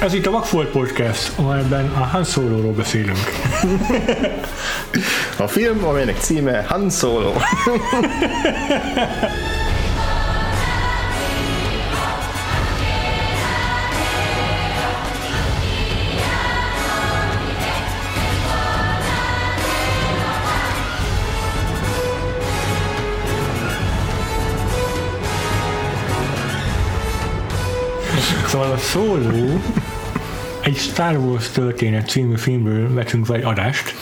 Ez itt a Vagfolt Podcast, amelyben a Han Solo-ról beszélünk. A film, amelynek címe Han Solo. Szóval a Solo egy Star Wars történet című filmből vetünk fel egy adást,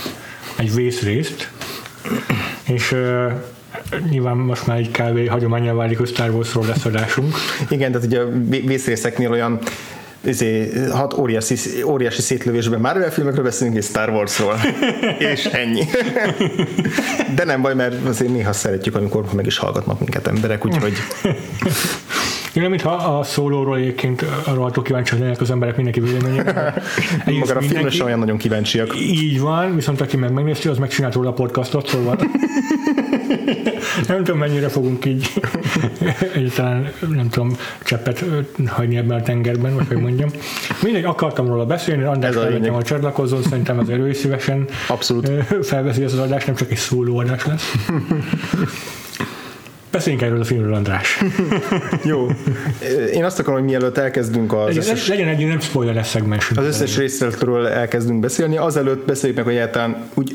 egy vészrészt, és uh, nyilván most már egy kb. hagyományá válik, hogy Star Warsról lesz adásunk. Igen, tehát ugye a vé- vészrészeknél olyan izé, hat óriási, óriási szétlövésben Marvel filmekről beszélünk, és Star Warsról. és ennyi. De nem baj, mert azért néha szeretjük, amikor meg is hallgatnak minket emberek, úgyhogy Én mintha a szólóról egyébként arról kíváncsi lennének az emberek mindenki véleményére. Magára a filmre sem olyan nagyon kíváncsiak. Így van, viszont aki meg megnézte, az megcsinált róla a podcastot, szóval nem tudom, mennyire fogunk így egyáltalán, nem tudom, cseppet hagyni ebben a tengerben, vagy hogy mondjam. Mindegy, akartam róla beszélni, András felvettem a csatlakozón, szerintem az ő is szívesen Abszolút. felveszi ezt az adást, nem csak egy szóló adás lesz. Beszéljünk erről a filmről, András. Jó. Én azt akarom, hogy mielőtt elkezdünk az Legyen, összes legyen egy nem spoiler szegmensünk. Az összes részletről elkezdünk beszélni. Azelőtt beszéljük meg, hogy egyáltalán úgy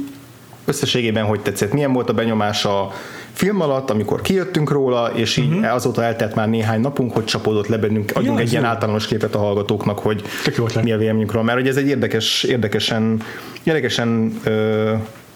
összességében hogy tetszett. Milyen volt a benyomás a film alatt, amikor kijöttünk róla, és így uh-huh. azóta eltelt már néhány napunk, hogy csapódott le bennünk, adjunk ez egy ilyen általános képet a hallgatóknak, hogy mi a véleményünk róla. Mert hogy ez egy érdekes, érdekesen, érdekesen ö,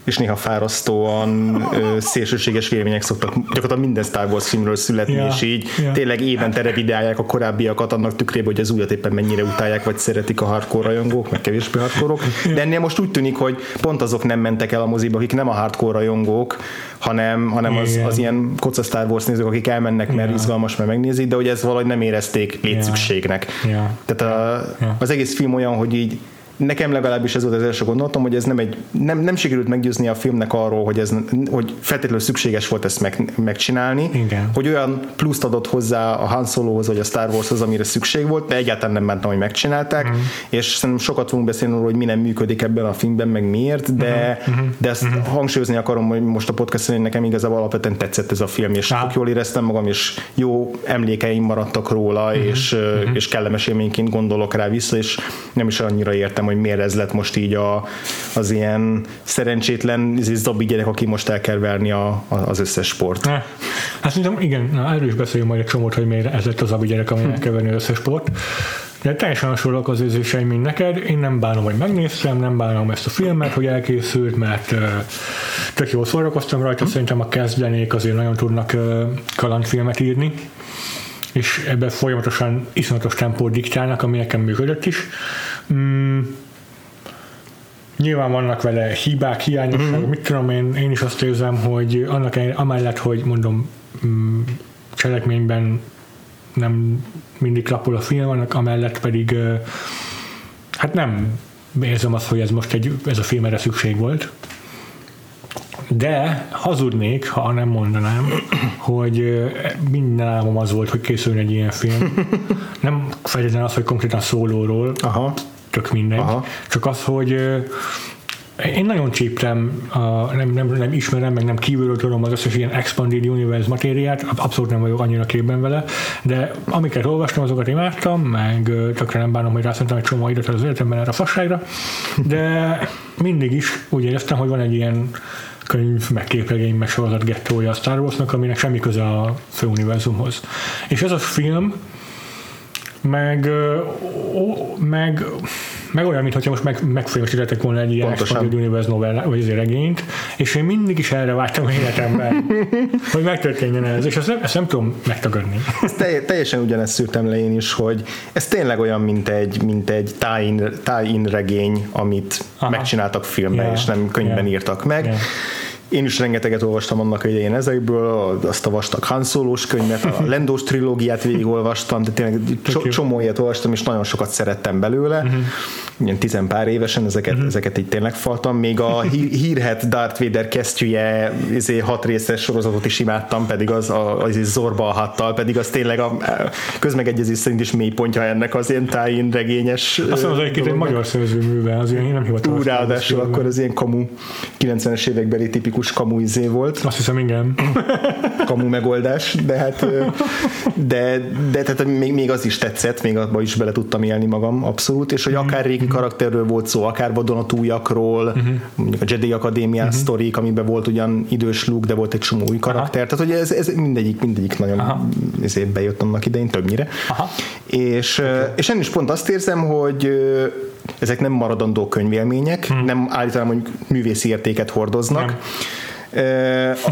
és néha fárasztóan ö, szélsőséges vélemények szoktak gyakorlatilag minden Star Wars filmről születni, Ja, és így ja. tényleg évente revideálják a korábbiakat annak tükrében, hogy az újat éppen mennyire utálják, vagy szeretik a hardcore rajongók, meg kevésbé hardcore De ennél most úgy tűnik, hogy pont azok nem mentek el a moziba, akik nem a hardcore rajongók, hanem, hanem az, az ilyen koca Star Wars nézők, akik elmennek, mert Ja. izgalmas, mert megnézik, de hogy ez valahogy nem érezték létszükségnek. Ja. Tehát a, az egész film olyan, hogy így nekem legalábbis ez volt az első gondolatom, hogy ez nem egy, nem, nem sikerült meggyőzni a filmnek arról, hogy, ez, hogy feltétlenül szükséges volt ezt meg, megcsinálni, Igen. hogy olyan pluszt adott hozzá a Han Solohoz, vagy a Star Warshoz, amire szükség volt, de egyáltalán nem bántam, hogy megcsinálták, Mhm. és szerintem sokat fogunk beszélni arról, hogy mi nem működik ebben a filmben, meg miért, de, Mhm. de ezt hangsúlyozni akarom, hogy most a podcast hogy nekem igazából alapvetően tetszett ez a film, és tök jól éreztem magam, és jó emlékeim maradtak róla, Mhm. és, és kellemes élményként gondolok rá vissza, és nem is annyira értem, hogy miért ez lett most így a, az ilyen szerencsétlen zabi gyerek, aki most el kell verni a, a, az összes sport. Ne. Hát szerintem igen, na, erről is beszéljünk majd egy csomót, hogy miért ez lett az a gyerek, ami el kell venni az összes sport. De teljesen hasonlóak az érzéseim, mint neked. Én nem bánom, hogy megnéztem, nem bánom ezt a filmet, hogy elkészült, mert uh, tök jól szórakoztam rajta. Szerintem a kezdenék azért nagyon tudnak uh, kalandfilmet írni és ebben folyamatosan iszonyatos tempót diktálnak, ami nekem működött is. Mm, Nyilván vannak vele hibák, hiányosságok, mm-hmm. mit tudom én, én is azt érzem, hogy annak amellett, hogy mondom, mm, cselekményben nem mindig klapol a film, annak amellett pedig hát nem érzem azt, hogy ez most egy, ez a film erre szükség volt. De hazudnék, ha nem mondanám, hogy minden álmom az volt, hogy készüljön egy ilyen film. Nem feltétlenül az, hogy konkrétan szólóról, Aha. Tök mindegy. Aha. Csak az, hogy én nagyon csíptem, a, nem, nem, nem ismerem, meg nem kívülről tudom az összes ilyen Expanded Universe matériát, abszolút nem vagyok annyira képben vele, de amiket olvastam, azokat imádtam, meg tökre nem bánom, hogy rászántam egy csomó időt az életemben erre a fasságra, de mindig is úgy éreztem, hogy van egy ilyen könyv, meg képregény, meg sorozat gettója a Star Warsnak, aminek semmi köze a főuniverzumhoz. És ez a film, meg, ó, meg, meg olyan, mintha most meg, megfilmesítettek volna egy ilyen. Expanded Universe novella, vagy azért regényt, és én mindig is erre vágytam életemben, hogy megtörténjen ez, és ezt nem, ezt nem tudom megtagadni. Ez telj- teljesen ugyanezt szűrtem le én is, hogy ez tényleg olyan, mint egy, mint egy tie-in, tie-in regény, amit Aha. Megcsináltak filmbe, Ja. és nem könyvben Ja. írtak meg. Ja. Én is rengeteget olvastam annak idején ezekből, azt a vastag Han Solo-s könyvet, a Lendós trilógiát végigolvastam, de tényleg cso- csomó ilyet olvastam, és nagyon sokat szerettem belőle. Uh-huh. ilyen tizenpár évesen, ezeket, uh-huh. ezeket így tényleg faltam. Még a hí- hírhet Darth Vader kesztyűje izé, hat részes sorozatot is imádtam, pedig az, a, az Zorba hattal, pedig az tényleg a közmegegyezés szerint is mélypontja ennek az ilyen tájén regényes. Azt mondom, hogy egy magyar szerzőműve, az ilyen nem hivatalos. Ráadásul akkor az ilyen kamu, 90-es évekbeli tipikus kamu izé volt. Azt hiszem, igen. kamu megoldás, de hát de, de tehát még, még az is tetszett, még abban is bele tudtam élni magam, abszolút, és hogy mm-hmm. akár régi karakterről volt szó, akár vadonatújakról, mm-hmm. mondjuk a Jedi Akadémián mm-hmm. sztorik, amiben volt ugyan idős Luke, de volt egy csomó új karakter, Aha. tehát hogy ez, ez mindegyik, mindegyik nagyon ezért bejött annak idején többnyire. Aha. És, okay. és ennél is pont azt érzem, hogy ezek nem maradandó könyvélmények, hmm. nem állítanám, hogy művészi értéket hordoznak, nem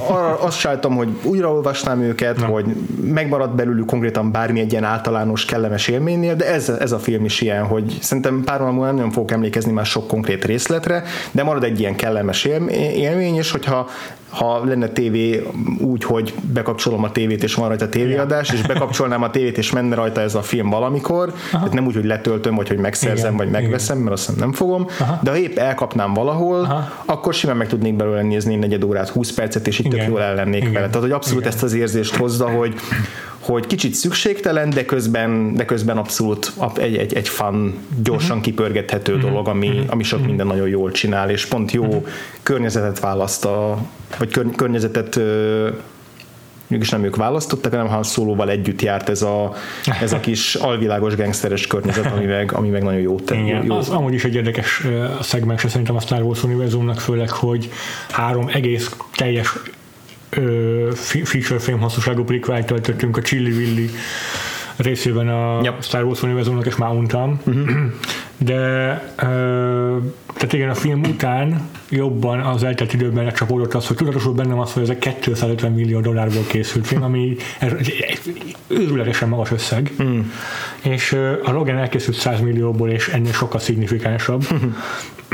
arra azt sajtom, hogy újraolvasnám őket, Na. hogy megmaradt belőlük konkrétan bármi egy ilyen általános kellemes élménynél, de ez, ez a film is ilyen, hogy szerintem pár múlva nem fogok emlékezni már sok konkrét részletre, de marad egy ilyen kellemes élmény, és hogyha ha lenne tévé úgy, hogy bekapcsolom a tévét, és van rajta tévéadás, és bekapcsolnám a tévét, és menne rajta ez a film valamikor, tehát nem úgy, hogy letöltöm, vagy hogy megszerzem, Igen. vagy megveszem, mert azt nem fogom, Aha. de ha épp elkapnám valahol, Aha. akkor simán meg tudnék belőle nézni negyed órát, 20 percet, és itt tök jól ellennék Igen. vele. Tehát, hogy abszolút Igen. ezt az érzést hozza, hogy hogy kicsit szükségtelen, de közben, de közben abszolút egy, egy, egy fan, gyorsan uh-huh. kipörgethető uh-huh. dolog, ami, uh-huh. ami sok minden nagyon jól csinál, és pont jó környezetet választ, a, vagy kör, környezetet mégis nem ők választottak, hanem Han Solo-val együtt járt ez a, ez a kis alvilágos gangsteres környezet, ami meg, ami meg nagyon jó tett. Igen, jó. az amúgy is egy érdekes szegmens szerintem a Star Wars univerzumnak, főleg, hogy három egész teljes feature film hosszúságú prequel töltöttünk a Chili Willy részében a yep. Star Wars univerzumnak, és már untam. Uh-huh. De ö, tehát igen, a film után jobban az eltelt időben lecsapódott az, hogy tudatosul bennem az, hogy ez egy 250 millió dollárból készült film, ami őrületesen magas összeg. Mm. És a Logan elkészült 100 millióból, és ennél sokkal szignifikánsabb. Mm.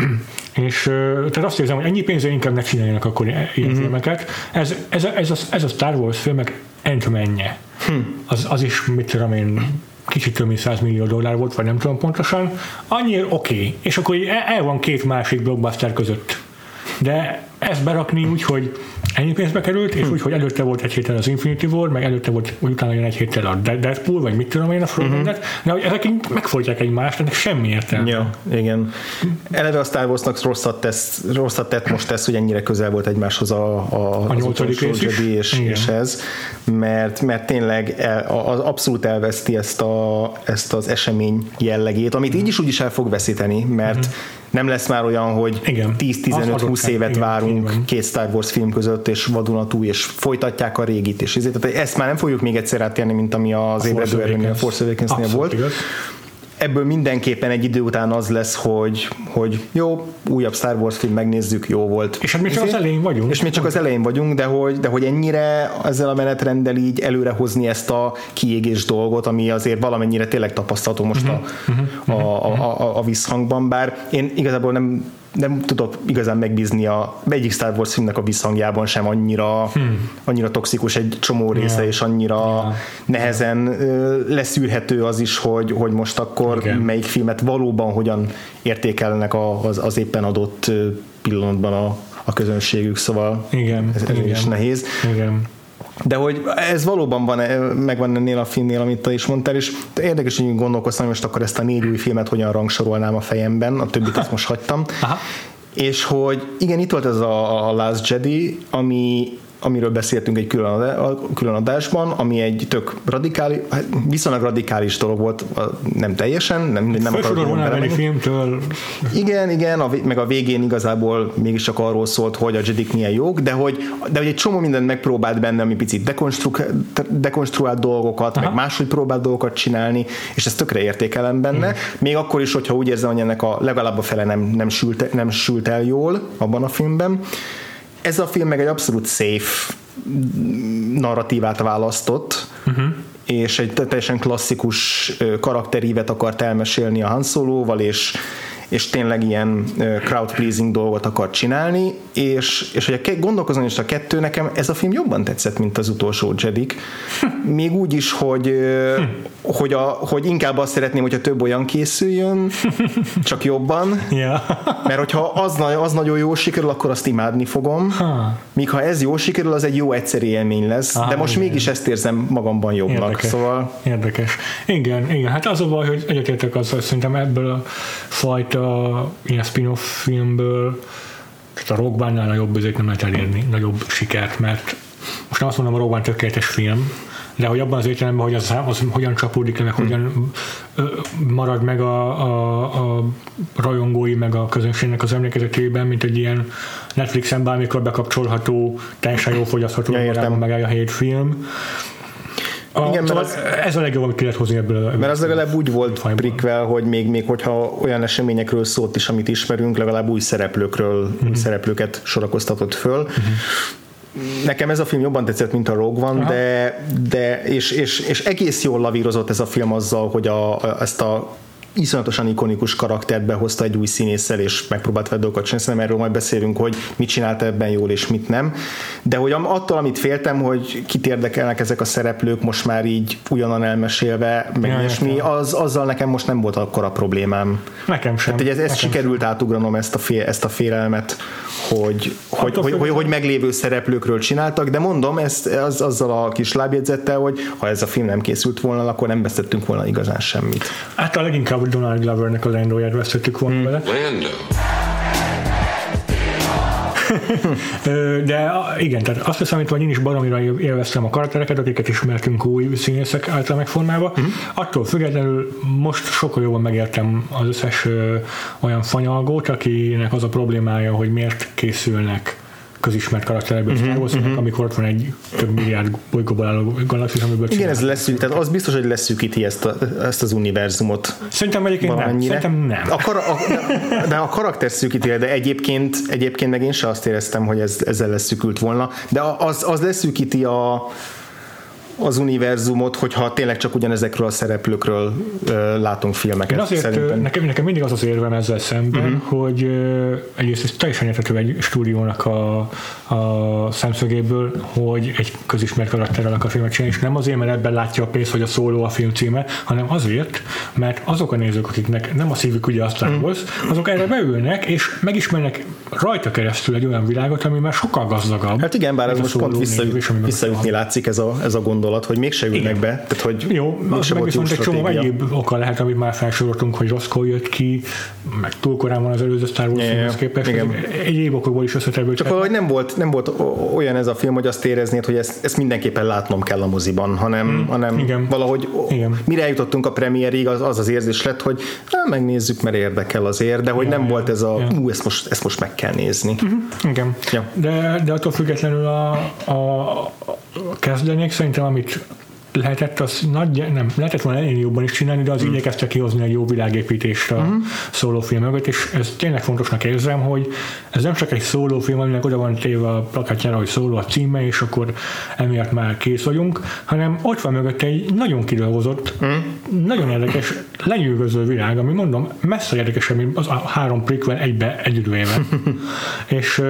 És tehát azt érzem, hogy ennyi pénzre inkább ne csináljanak akkor ilyen mm-hmm. filmeket. Ez, ez, a, ez, a, ez a Star Wars filmek entmenje. Hm. Az, az is, mit tudom én, kicsit több mint 100 millió dollár volt, vagy nem tudom pontosan. Annyi oké. Okay. És akkor el van két másik blockbuster között. De ezt berakni úgy, hogy ennyi pénzbe került, és hm. úgy, hogy előtte volt egy héttel az Infinity War, meg előtte volt, hogy utána jön egy héttel a Deadpool, vagy mit tudom én a Frozen uh-huh. de hogy ezek megfordítják egymást, ennek semmi értelme. Ja, igen. Eleve a Star Warsnak rosszat, tesz, rosszat tett most tesz, hogy ennyire közel volt egymáshoz a, a, a nyolcadik rész is? És, és, ez, mert, mert tényleg el, az abszolút elveszti ezt, a, ezt az esemény jellegét, amit így is úgy is el fog veszíteni, mert uh-huh nem lesz már olyan, hogy 10-15-20 évet igen, várunk két Star Wars film között, és vadonatúj, és folytatják a régit, és ezért, tehát ezt már nem fogjuk még egyszer átérni, mint ami az ébredő erőnél, a Force Awakens-nél volt. Igaz ebből mindenképpen egy idő után az lesz, hogy, hogy jó, újabb Star Wars film megnézzük, jó volt. És hát mi csak az elején vagyunk. És mi csak az elején vagyunk, de hogy, de hogy ennyire ezzel a menetrenddel így előrehozni ezt a kiégés dolgot, ami azért valamennyire tényleg tapasztalható most a, uh-huh. a, a, a, a visszhangban, bár én igazából nem nem tudok igazán megbízni a egyik Star Wars filmnek a visszhangjában sem annyira, hmm. annyira toxikus egy csomó része, yeah. és annyira yeah. nehezen yeah. leszűrhető az is, hogy, hogy most akkor Igen. melyik filmet valóban hogyan értékelnek az, az éppen adott pillanatban a, a közönségük, szóval Igen. ez, ez Igen. is nehéz. Igen. De hogy ez valóban van, megvan ennél a filmnél, amit te is mondtál, és érdekes, hogy gondolkoztam, hogy most akkor ezt a négy új filmet hogyan rangsorolnám a fejemben, a többit ezt most hagytam. Aha. És hogy igen, itt volt ez a, a Last Jedi, ami amiről beszéltünk egy külön, külön adásban, ami egy tök radikális, hát viszonylag radikális dolog volt, nem teljesen, nem, nem akarok filmtől. Igen, igen, a, meg a végén igazából mégiscsak arról szólt, hogy a Jedik milyen jók, de hogy, de hogy egy csomó mindent megpróbált benne, ami picit dekonstru- dekonstruált dolgokat, Aha. meg máshogy próbált dolgokat csinálni, és ezt tökre értékelem benne, hmm. még akkor is, hogyha úgy érzem, hogy ennek a legalább a fele nem, nem, sült, nem sült el jól abban a filmben. Ez a film meg egy abszolút safe narratívát választott, uh-huh. és egy teljesen klasszikus karakterívet akart elmesélni a Han Solo-val, és és tényleg ilyen crowd pleasing dolgot akar csinálni, és, és hogy gondolkozom is a kettő, nekem ez a film jobban tetszett, mint az utolsó Jedik. Még úgy is, hogy, hogy, a, hogy inkább azt szeretném, hogyha több olyan készüljön, csak jobban, mert hogyha az, az nagyon jó sikerül, akkor azt imádni fogom, míg ha ez jó sikerül, az egy jó egyszeri élmény lesz, Aha, de most igen. mégis ezt érzem magamban jobbnak, Érdekes. szóval Érdekes. Igen, igen. Hát az a baj, hogy egyetértek azzal, hogy szerintem ebből a fajta ilyen spin-off filmből tehát a Rock One-nál a jobb nem lehet elérni, nagyobb sikert, mert most nem azt mondom, a Rock One tökéletes film, de hogy abban az értelemben, hogy az, az hogyan csapódik le, meg Hm. hogyan ö, marad meg a, a, a rajongói, meg a közönségnek az emlékezetében, mint egy ilyen Netflixen bármikor bekapcsolható, teljesen jó fogyasztható, Ja, megállja a helyét film. A, Igen, mert szóval ez a legjobb, amit ki lehet hozni ebből. a- Mert az legalább úgy volt fajból. prikvel, hogy még, még hogyha olyan eseményekről szólt is, amit ismerünk, legalább új szereplőkről, új szereplőket sorakoztatott föl. Nekem ez a film jobban tetszett, mint a Rogue One, de, de és, és, és, egész jól lavírozott ez a film azzal, hogy a, ezt a iszonyatosan ikonikus karaktert behozta egy új színésszel, és megpróbált vele dolgokat csinálni. Szerintem erről majd beszélünk, hogy mit csinált ebben jól, és mit nem. De hogy attól, amit féltem, hogy kit érdekelnek ezek a szereplők, most már így ugyanan elmesélve, meg Ja, ilyesmi, értem. az, azzal nekem most nem volt akkora problémám. Nekem sem. Tehát, hogy ez, ez sikerült átugranom ezt a, fél, ezt a félelmet, hogy, hogy, hogy, hogy, hogy meglévő szereplőkről csináltak, de mondom, ezt, az, azzal a kis lábjegyzettel, hogy ha ez a film nem készült volna, akkor nem vesztettünk volna igazán semmit. Hát a leginkább Donald Glovernek a Landóját vesztettük volna Hmm. vele. Lando. De igen, tehát azt hiszem, hogy én is baromira élveztem a karaktereket, akiket ismertünk új színészek által megformálva. Mm. Attól függetlenül most sokkal jobban megértem az összes olyan fanyalgót, akinek az a problémája, hogy miért készülnek közismert karakterekből uh-huh, Star Wars-nak, amikor ott van egy több milliárd bolygóból álló galaxis, amiből Igen, ez leszűk, tehát az biztos, hogy leszűkíti ezt, a, ezt az univerzumot Szerintem egyébként nem. valamennyire. Szerintem nem. A, kar, a, de a karakter szűkíti, de egyébként, egyébként meg én se azt éreztem, hogy ez, ezzel leszűkült volna, de az, az leszűkíti a, az univerzumot, hogyha tényleg csak ugyanezekről a szereplőkről ö, látunk filmeket. Én azért szerintem. nekem, nekem mindig az az érvem ezzel szemben, uh-huh. hogy ö, egyrészt ez teljesen érthető egy stúdiónak a, a szemszögéből, hogy egy közismert karakterrel akar filmet csinálni, és nem azért, mert ebben látja a pénzt, hogy a szóló a film címe, hanem azért, mert azok a nézők, akiknek nem a szívük ugye a Star Wars, azok erre beülnek, és megismernek rajta keresztül egy olyan világot, ami már sokkal gazdagabb. Hát igen, bár ez a most pont szóló vissza, név, és ami mögött visszajutni látszik ez a, ez a gondolat, hogy mégse ülnek Igen. be. Tehát, hogy Jó, mégse meg viszont egy csomó egyéb oka lehet, amit már felsoroltunk, hogy Roscoe jött ki, meg túl korán van az előző Star Wars Ja, ja, filmhez képest. igen. Egyéb okokból is összetevő. Csak valahogy nem volt, nem volt olyan ez a film, hogy azt éreznéd, hogy ezt, ezt mindenképpen látnom kell a moziban, hanem, hmm. hanem Igen. valahogy Igen. mire eljutottunk a premierig, az, az az érzés lett, hogy na, megnézzük, mert érdekel azért, de hogy nem ja, volt ez a, ja. ú, ezt most, ezt most meg kell nézni. Igen. Ja. De, de attól függetlenül a, a kezdenék szerintem, amit lehetett, az nagy, nem, lehetett volna ennél jobban is csinálni, de az mm. igyekeztek kihozni egy jó világépítést a mm. szólófilm mögött, és ez tényleg fontosnak érzem, hogy ez nem csak egy szólófilm, aminek oda van téve a plakátjára, hogy szóló a címe, és akkor emiatt már kész vagyunk, hanem ott van mögött egy nagyon kidolgozott, mm. nagyon érdekes, lenyűgöző világ, ami mondom, messze érdekesebb, mint az a három prequel egybe együttvéve. és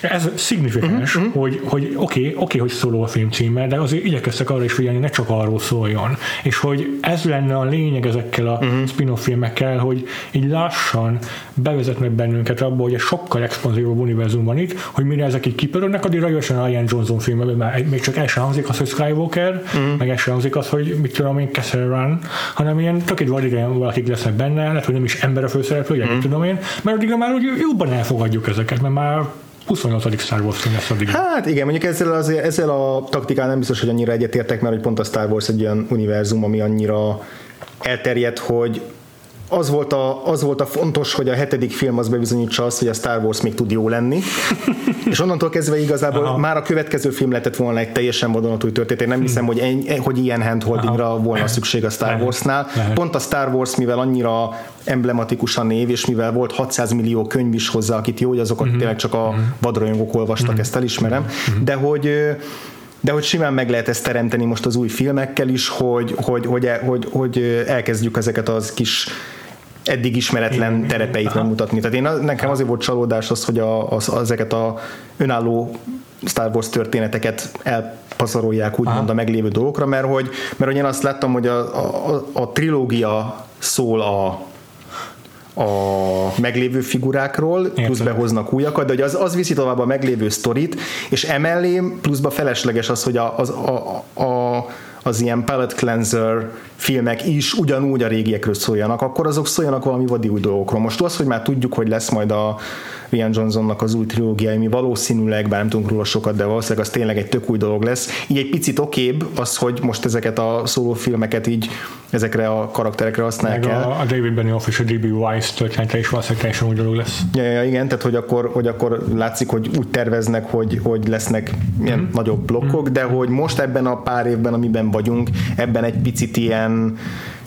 ez szignifikáns, uh-huh, hogy, hogy oké, okay, okay, hogy szóló a film címe, de azért igyekeztek arra is figyelni, ne csak arról szóljon. És hogy ez lenne a lényeg ezekkel a uh-huh. spin-off filmekkel, hogy így lassan bevezetnek bennünket abba, hogy egy sokkal expanzívabb univerzum van itt, hogy mire ezek így kipörögnek, addigra jöjjön a Ian Johnson filmben, már még csak el sem hangzik az, hogy Skywalker, uh-huh. meg el sem hangzik az, hogy mit tudom én, Kessel Run, hanem ilyen tök egy vadidegen valakik lesznek benne, lehet, hogy nem is ember a főszereplő, uh-huh. mit tudom én, mert addigra már úgy jobban elfogadjuk ezeket, mert már 28. Star Wars film lesz addig. Hát igen, mondjuk ezzel, az, ezzel a taktikán nem biztos, hogy annyira egyetértek, mert hogy pont a Star Wars egy olyan univerzum, ami annyira elterjedt, hogy az volt, a, az volt a fontos, hogy a hetedik film az bebizonyítsa azt, hogy a Star Wars még tud jó lenni, és onnantól kezdve igazából Aha. már a következő film lehetett volna egy teljesen vadonatúj történet. Én nem hiszem, hogy, en, hogy ilyen handholdingra Aha. volna szükség a Star Warsnál. Lehet. Pont a Star Wars, mivel annyira emblematikus a név, és mivel volt 600 millió könyv is hozzá, akit jó, hogy azokat uh-huh. tényleg csak a vadrajongók olvastak, uh-huh. ezt elismerem, uh-huh. de hogy de hogy simán meg lehet ezt teremteni most az új filmekkel is, hogy, hogy, hogy, hogy, hogy elkezdjük ezeket az kis eddig ismeretlen terepeit aha. megmutatni. Tehát én, nekem azért volt csalódás az, hogy a, az, ezeket a önálló Star Wars történeteket elpazarolják úgymond a meglévő dolgokra, mert hogy, mert hogy én azt láttam, hogy a, a, a trilógia szól a a meglévő figurákról, Értem. plusz behoznak újakat, de hogy az, az viszi tovább a meglévő sztorit, és emellé pluszba felesleges az, hogy a, az, a, a, az ilyen palette cleanser filmek is ugyanúgy a régiekről szóljanak, akkor azok szóljanak valami vadi új dolgokról. Most az, hogy már tudjuk, hogy lesz majd a Rian Johnsonnak az új trilógia, ami valószínűleg, bár nem tudunk róla sokat, de valószínűleg az tényleg egy tök új dolog lesz. Így egy picit okébb az, hogy most ezeket a szólófilmeket így ezekre a karakterekre használják Meg el. a, a David Benioff és a D.B. Weiss története is valószínűleg teljesen új dolog lesz. Ja, ja, igen, tehát hogy akkor, hogy akkor látszik, hogy úgy terveznek, hogy, hogy lesznek ilyen mm. nagyobb blokkok, mm. de hogy most ebben a pár évben, amiben vagyunk, ebben egy picit ilyen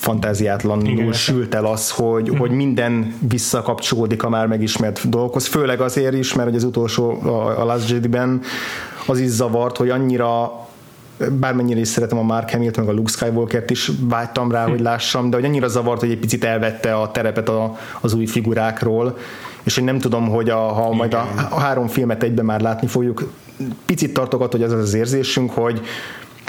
fantáziátlanul Igen, sült el az, hogy, mm. hogy minden visszakapcsolódik a már megismert dolgokhoz, főleg azért is, mert hogy az utolsó, a, a Last Jedi-ben az is zavart, hogy annyira bármennyire is szeretem a Mark Hamilt, meg a Luke Skywalker-t is vágytam rá, hogy lássam, de hogy annyira zavart, hogy egy picit elvette a terepet a, az új figurákról, és én nem tudom, hogy a, ha majd a, a három filmet egyben már látni fogjuk, picit tartok attól, hogy az az érzésünk, hogy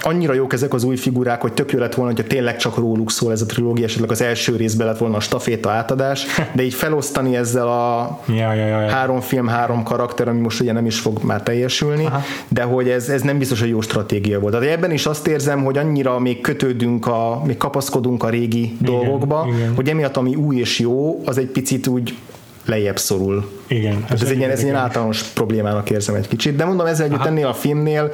annyira jók ezek az új figurák, hogy tök jó lett volna, hogyha tényleg csak róluk szól ez a trilógia, esetleg az első részben lett volna a staféta átadás, de így felosztani ezzel a Ja, ja, ja, ja. három film, három karakter, ami most ugye nem is fog már teljesülni, Aha. de hogy ez, ez nem biztos, hogy jó stratégia volt. Tehát ebben is azt érzem, hogy annyira még kötődünk, a, még kapaszkodunk a régi igen, dolgokba, igen. hogy emiatt ami új és jó, az egy picit úgy lejjebb szorul. Igen. Ez, ez egy, ilyen, ez egy ilyen általános problémának érzem egy kicsit, de mondom, ezzel együtt Aha. ennél a filmnél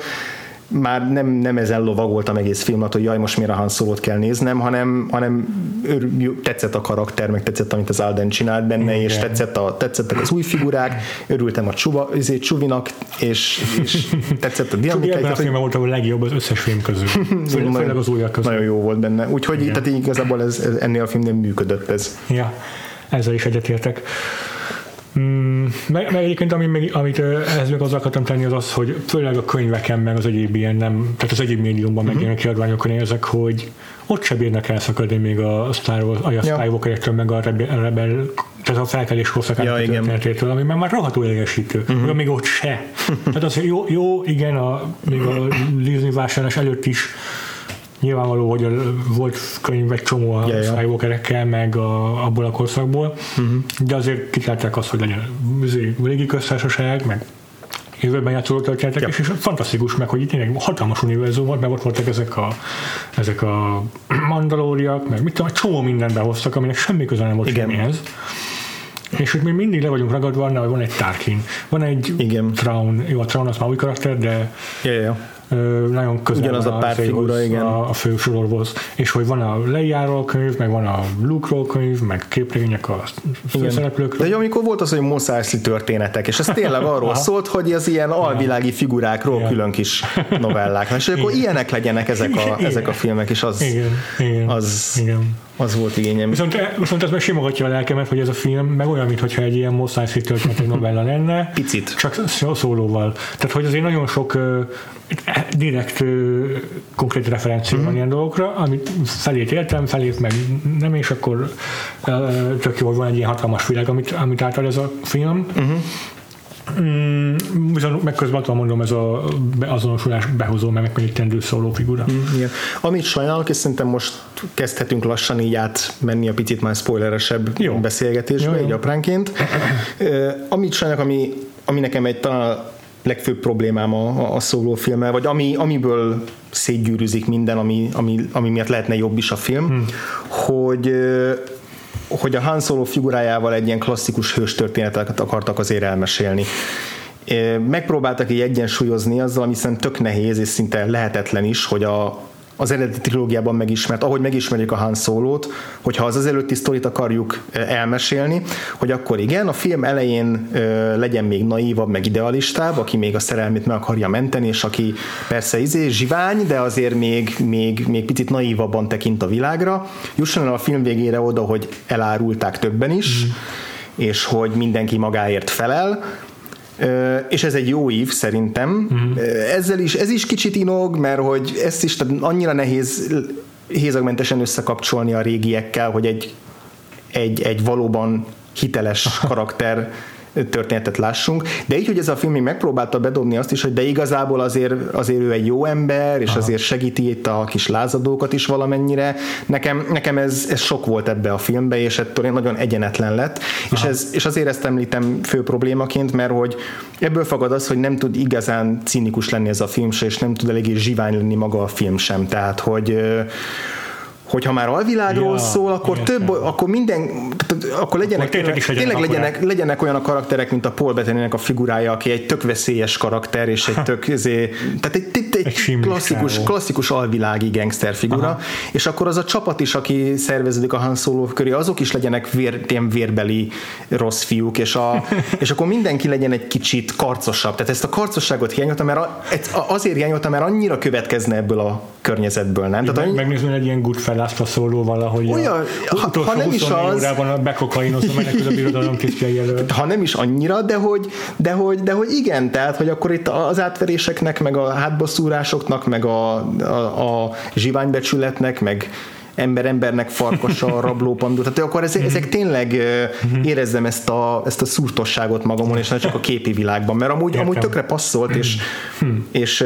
már nem, nem ezen lovagoltam egész filmet, hogy jaj, most miért a Han Solo-t kell néznem, hanem, hanem örül, tetszett a karakter, meg tetszett, amit az Alden csinált benne, Igen. és tetszett a, tetszett az új figurák, örültem a Csuba, azért Csuvinak, és, és tetszett a dinamika. Ebben a volt a legjobb az összes film közül. Főleg, főleg az újak közül. Nagyon jó volt benne. Úgyhogy tehát igazából ez, ez, ennél a filmnél működött ez. Ja, ezzel is egyetértek. Mm, meg, meg egyébként, ami, amit ehhez még az akartam tenni, az az, hogy főleg a könyveken, meg az egyéb ilyen nem, tehát az egyéb médiumban uh-huh. megjelenő kiadványokon érzek, hogy ott se bírnak elszakadni még a Star Wars, a Skywalker-ettől, meg a Rebel, Rebel tehát a felkelés korszakát ja, történetétől, ami már, már rohadtul idegesítő, uh-huh. még ott se. tehát az, jó, jó igen, a, még a Disney vásárlás előtt is nyilvánvaló, hogy a, volt könyv egy csomó a yeah, Skywalkerekkel, meg a, abból a korszakból, uh-huh. de azért kitálták azt, hogy legyen régi köztársaság, meg jövőben játszoló történetek, yep. és, és fantasztikus meg, hogy itt tényleg hatalmas univerzum volt, meg ott voltak ezek a, ezek a mandalóriak, meg mit tudom, csomó mindent behoztak, aminek semmi köze nem volt Igen. semmihez. És hogy még mindig le vagyunk ragadva annál, hogy van egy Tarkin, van egy Igen. Traun, jó, a Traun az már új karakter, de ja, ja nagyon közel Ugyanaz a pár figura, igen. A, a fő sorolhoz. És hogy van a Leiáról könyv, meg van a Luke-ról könyv, meg képregények a főszereplőkről. De amikor volt az, hogy Mos történetek, és ez tényleg arról szólt, hogy az ilyen alvilági figurákról igen. külön kis novellák. És akkor ilyenek legyenek ezek a, igen. ezek a filmek, és az, igen. Igen. az igen. Az volt igényem. Viszont, viszont ez meg simogatja a lelkemet, hogy ez a film meg olyan, mintha egy ilyen Mos Eisley történet novella lenne. Picit. Csak szólóval. Tehát, hogy azért nagyon sok uh, direkt uh, konkrét referencia mm-hmm. van ilyen dolgokra, amit felét értem, felét meg nem, és akkor tök jó, hogy van egy ilyen hatalmas világ, amit, amit által ez a film. Mm-hmm. Mm, viszont meg közben mondom, ez a azonosulás behozó, meg megkönnyítendő szóló figura. Mm, igen. Amit sajnálok, és szerintem most kezdhetünk lassan így átmenni a picit már spoileresebb jó. beszélgetésbe, jó, így apránként. amit sajnálok, ami, ami nekem egy talán legfőbb problémám a, a szólófilmmel, vagy ami, amiből szétgyűrűzik minden, ami, ami, ami miatt lehetne jobb is a film, hmm. hogy hogy a Han Solo figurájával egy ilyen klasszikus hőstörténetet akartak azért elmesélni. Megpróbáltak így egyensúlyozni azzal, ami szerintem tök nehéz és szinte lehetetlen is, hogy a, az eredeti trilógiában megismert, ahogy megismerjük a Han Solo-t, hogyha az az előtti sztorit akarjuk elmesélni, hogy akkor igen, a film elején legyen még naívabb, meg idealistább, aki még a szerelmét meg akarja menteni, és aki persze izé zsivány, de azért még, még, még picit naívabban tekint a világra. Jusson el a film végére oda, hogy elárulták többen is, mm. és hogy mindenki magáért felel, és ez egy jó ív szerintem. Uh-huh. Ezzel is, ez is kicsit inog, mert hogy ezt is tehát annyira nehéz hézagmentesen összekapcsolni a régiekkel, hogy egy egy, egy valóban hiteles karakter történetet lássunk, de így, hogy ez a film még megpróbálta bedobni azt is, hogy de igazából azért, azért ő egy jó ember, és Aha. azért segíti itt a kis lázadókat is valamennyire. Nekem, nekem ez, ez sok volt ebbe a filmbe, és ettől én nagyon egyenetlen lett, és, ez, és azért ezt említem fő problémaként, mert hogy ebből fagad az, hogy nem tud igazán cinikus lenni ez a film se, és nem tud eléggé zsivány lenni maga a film sem. Tehát, hogy hogyha már alvilágról ja, szól, akkor értem. több, akkor minden, akkor legyenek, akkor tényleg, legyenek, tényleg legyenek, legyenek olyan a karakterek, mint a Paul bettany a figurája, aki egy tök veszélyes karakter, és egy tök, ezé, tehát egy, egy, egy klasszikus, klasszikus alvilági gangster figura, Aha. és akkor az a csapat is, aki szerveződik a Han Solo köré, azok is legyenek vér, ilyen vérbeli rossz fiúk, és, a, és akkor mindenki legyen egy kicsit karcosabb. Tehát ezt a karcosságot hiányoltam, mert azért hiányoltam, mert annyira következne ebből a környezetből, nem? Tehát, meg, megnézni egy ilyen Goodfellas-ra szóló valahogy Olyan, a, ha, ha nem is az... órában a bekokainozva menekül a birodalom előtt. Ha nem is annyira, de hogy, de hogy, de hogy igen, tehát, hogy akkor itt az átveréseknek, meg a hátbaszúrásoknak, meg a, a, a zsiványbecsületnek, meg ember embernek farkasa, rablópandó, tehát akkor ezek, ezek tényleg érezzem ezt a, ezt a szúrtosságot magamon, és nem csak a képi világban, mert amúgy, amúgy tökre passzolt, és, és,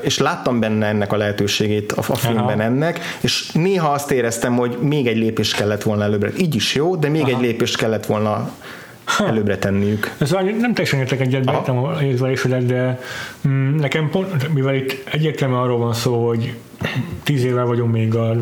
és láttam benne ennek a lehetőségét a, a filmben Aha. ennek, és néha azt éreztem, hogy még egy lépés kellett volna előbbre. Így is jó, de még Aha. egy lépést kellett volna előbbre tenniük. Ez nem teljesen értek egyet, értem a érzésedet, de mm, nekem pont, mivel itt egyértelműen arról van szó, hogy tíz éve vagyunk még a, a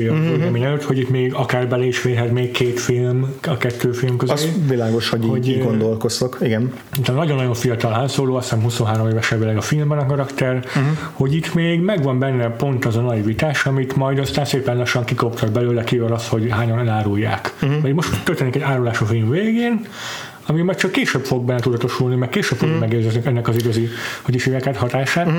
mm-hmm. előtt, hogy itt még akár bele is férhet még két film, a kettő film közé. Az világos, hogy, hogy így gondolkoztok, igen. Tehát nagyon-nagyon fiatal házszóló, azt hiszem 23 éves ebből a filmben a karakter, uh-huh. hogy itt még megvan benne pont az a naivitás, amit majd aztán szépen lassan kikoptak belőle, kivel az, hogy hányan elárulják. Uh-huh. Vagy most történik egy árulás a film végén, ami majd csak később fog benne tudatosulni, meg később fog mm. megérzni ennek az igazi, hogy is hívják hatását. Mm.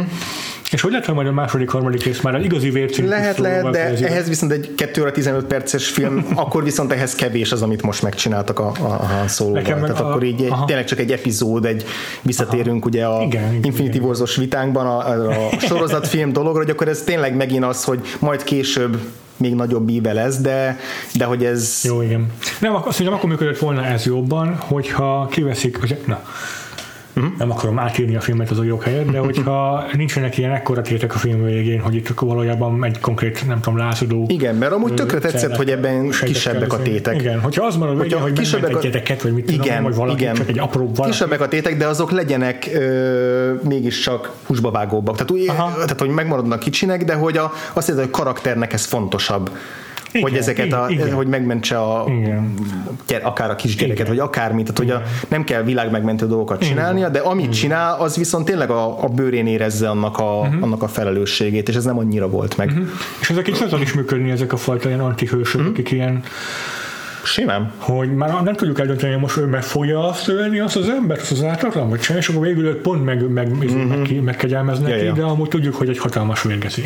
És hogy lehet, hogy majd a második, harmadik rész már az igazi vércint Lehet, lehet, de ehhez viszont egy 2 óra 15 perces film, akkor viszont ehhez kevés az, amit most megcsináltak a, a, a szólóval. Tehát a, akkor így aha. tényleg csak egy epizód, egy visszatérünk aha. ugye a igen, Infinity Wars-os vitánkban a, a sorozatfilm dologra, hogy akkor ez tényleg megint az, hogy majd később még nagyobb íve lesz, de, de hogy ez... Jó, igen. Nem, azt mondjam, akkor működött volna ez jobban, hogyha kiveszik, hogy, na, uh-huh. nem akarom átírni a filmet az a helyet, de hogyha nincsenek ilyen ekkora tétek a film végén, hogy itt valójában egy konkrét, nem tudom, lázadó. Igen, mert amúgy tökre tetszett, hogy ebben kisebbek a tétek. Igen, hogyha az marad, hogyha hogy kisebbek a... egyeteket, vagy mit igen, tudom, vagy valaki, igen. csak egy apró valaki. Kisebbek a tétek, de azok legyenek ö, mégiscsak húsba vágóbbak. Tehát, úgy, tehát, hogy megmaradnak kicsinek, de hogy a, azt hiszem, hogy a karakternek ez fontosabb igen, hogy ezeket igen, a, igen. hogy megmentse a, igen. akár a kisgyereket, vagy akármit, tehát hogy a, nem kell világmegmentő dolgokat csinálnia, igen. de amit igen. csinál, az viszont tényleg a, a bőrén érezze annak a, uh-huh. annak a felelősségét, és ez nem annyira volt meg. Uh-huh. És ezek is is működni, ezek a fajta ilyen antihősök, uh-huh. akik ilyen Simán. Hogy már nem tudjuk eldönteni, hogy most ő meg fogja azt ölni, azt az embert, azt az ártatlan, vagy sem, és akkor végül őt pont meg, meg, mm-hmm. meg, megkegyelmez neki, ja, ja. de amúgy tudjuk, hogy egy hatalmas vérgeci.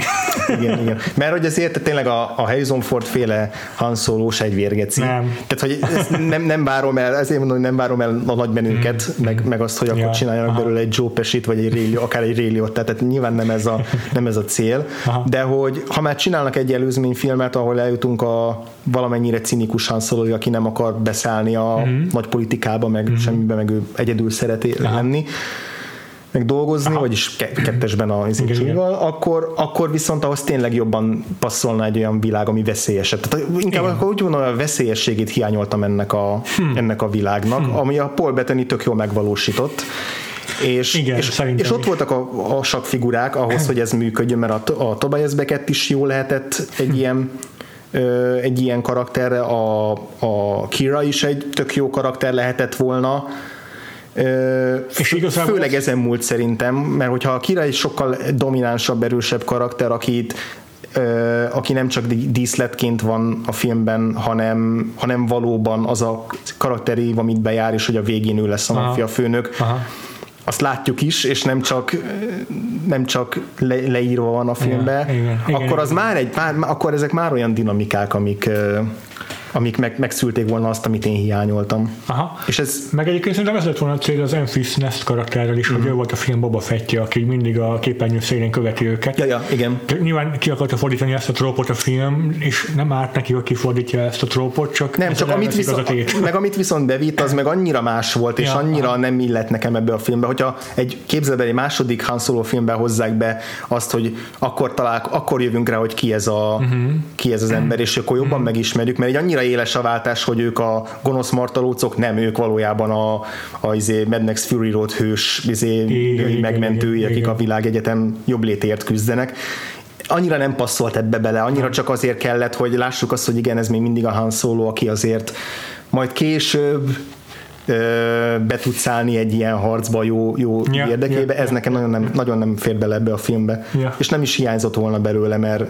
igen, igen. Mert hogy azért tényleg a, a Harrison Ford féle Han Solo egy vérgeci. Nem. Tehát, hogy nem, nem várom el, ezért mondom, hogy nem várom el a nagy menünket, mm. meg, meg azt, hogy akkor ja. csináljanak Aha. belőle egy Joe Pesci-t, vagy egy Rayleigh, akár egy Rayleigh-ot, tehát nyilván nem ez a, nem ez a cél, Aha. de hogy ha már csinálnak egy előzményfilmet, ahol eljutunk a valamennyire cinikus Han Solo, aki nem akar beszállni a mm-hmm. nagy politikába, meg mm-hmm. semmibe, meg ő egyedül szeret lenni, meg dolgozni, Aha. vagyis kettesben a izécsival, akkor, akkor viszont ahhoz tényleg jobban passzolna egy olyan világ, ami veszélyesebb. Tehát inkább akkor úgy mondom, a veszélyességét hiányoltam ennek a, hmm. ennek a világnak, hmm. ami a Paul Bettany tök jól megvalósított. És, Igen, és, és ott voltak a, a figurák ahhoz, hogy ez működjön, mert a, a Tobias Beckett is jó lehetett egy hm. ilyen egy ilyen karakterre, a, a Kira is egy tök jó karakter lehetett volna, és igazából főleg ezen múlt szerintem, mert hogyha a Kira egy sokkal dominánsabb, erősebb karakter, akit aki nem csak díszletként van a filmben, hanem, hanem valóban az a karakterív, amit bejár, és hogy a végén ő lesz a maffia főnök. Aha azt látjuk is, és nem csak, nem csak le, leírva van a filmben, igen, igen, akkor az igen. már egy, már, akkor ezek már olyan dinamikák, amik amik meg, megszülték volna azt, amit én hiányoltam. Aha. És ez Meg egyébként szerintem ez lett volna a cél az Enfys Nest karakterrel is, Mhm. hogy ő volt a film Boba Fettje, aki mindig a képernyő szélén követi őket. Ja, ja, igen. Nyilván ki akarta fordítani ezt a trópot a film, és nem árt neki, hogy kifordítja ezt a trópot, csak Nem, csak amit a viszont, tét. meg amit viszont bevitt, az meg annyira más volt, és Ja, annyira aha. nem illett nekem ebbe a filmbe. Hogyha egy képzelbeli második Han Solo filmben hozzák be azt, hogy akkor talál, akkor jövünk rá, hogy ki ez, a, Mhm. uh-huh. ki ez az ember, és akkor jobban uh-huh. megismerjük, mert egy annyira éles a váltás, hogy ők a gonosz martalócok, nem, ők valójában a, a izé Mad Max Fury Road hős izé, Igen, megmentői, igen, akik igen. a világegyetem jobb létért küzdenek annyira nem passzolt ebbe bele, annyira csak azért kellett, hogy lássuk azt, hogy igen, ez még mindig a Han Solo, aki azért majd később ö, be tudsz állni egy ilyen harcba jó, jó Ja, érdekébe, ja, ez ja. nekem nagyon nem, nagyon nem fér bele ebbe a filmbe. Ja. És nem is hiányzott volna belőle, mert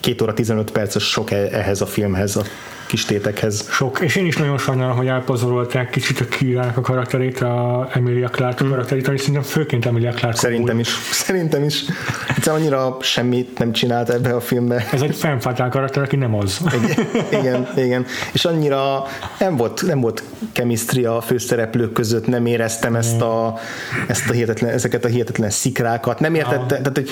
két óra 15 perces sok e- ehhez a filmhez, a kis tétekhez. Sok, és én is nagyon sajnálom, hogy elpazarolták kicsit a Kirának a karakterét, a Emilia Clarke hmm. karakterét, ami szerintem főként Emilia Clarke Szerintem is. Szerintem is. Egyszerűen annyira semmit nem csinált ebbe a filmbe. Ez egy fennfátál karakter, aki nem az. igen, igen. És annyira nem volt, nem volt chemistry a főszereplők között, nem éreztem ezt a, ezt a hihetetlen, ezeket a hihetetlen szikrákat, nem értettem, tehát hogy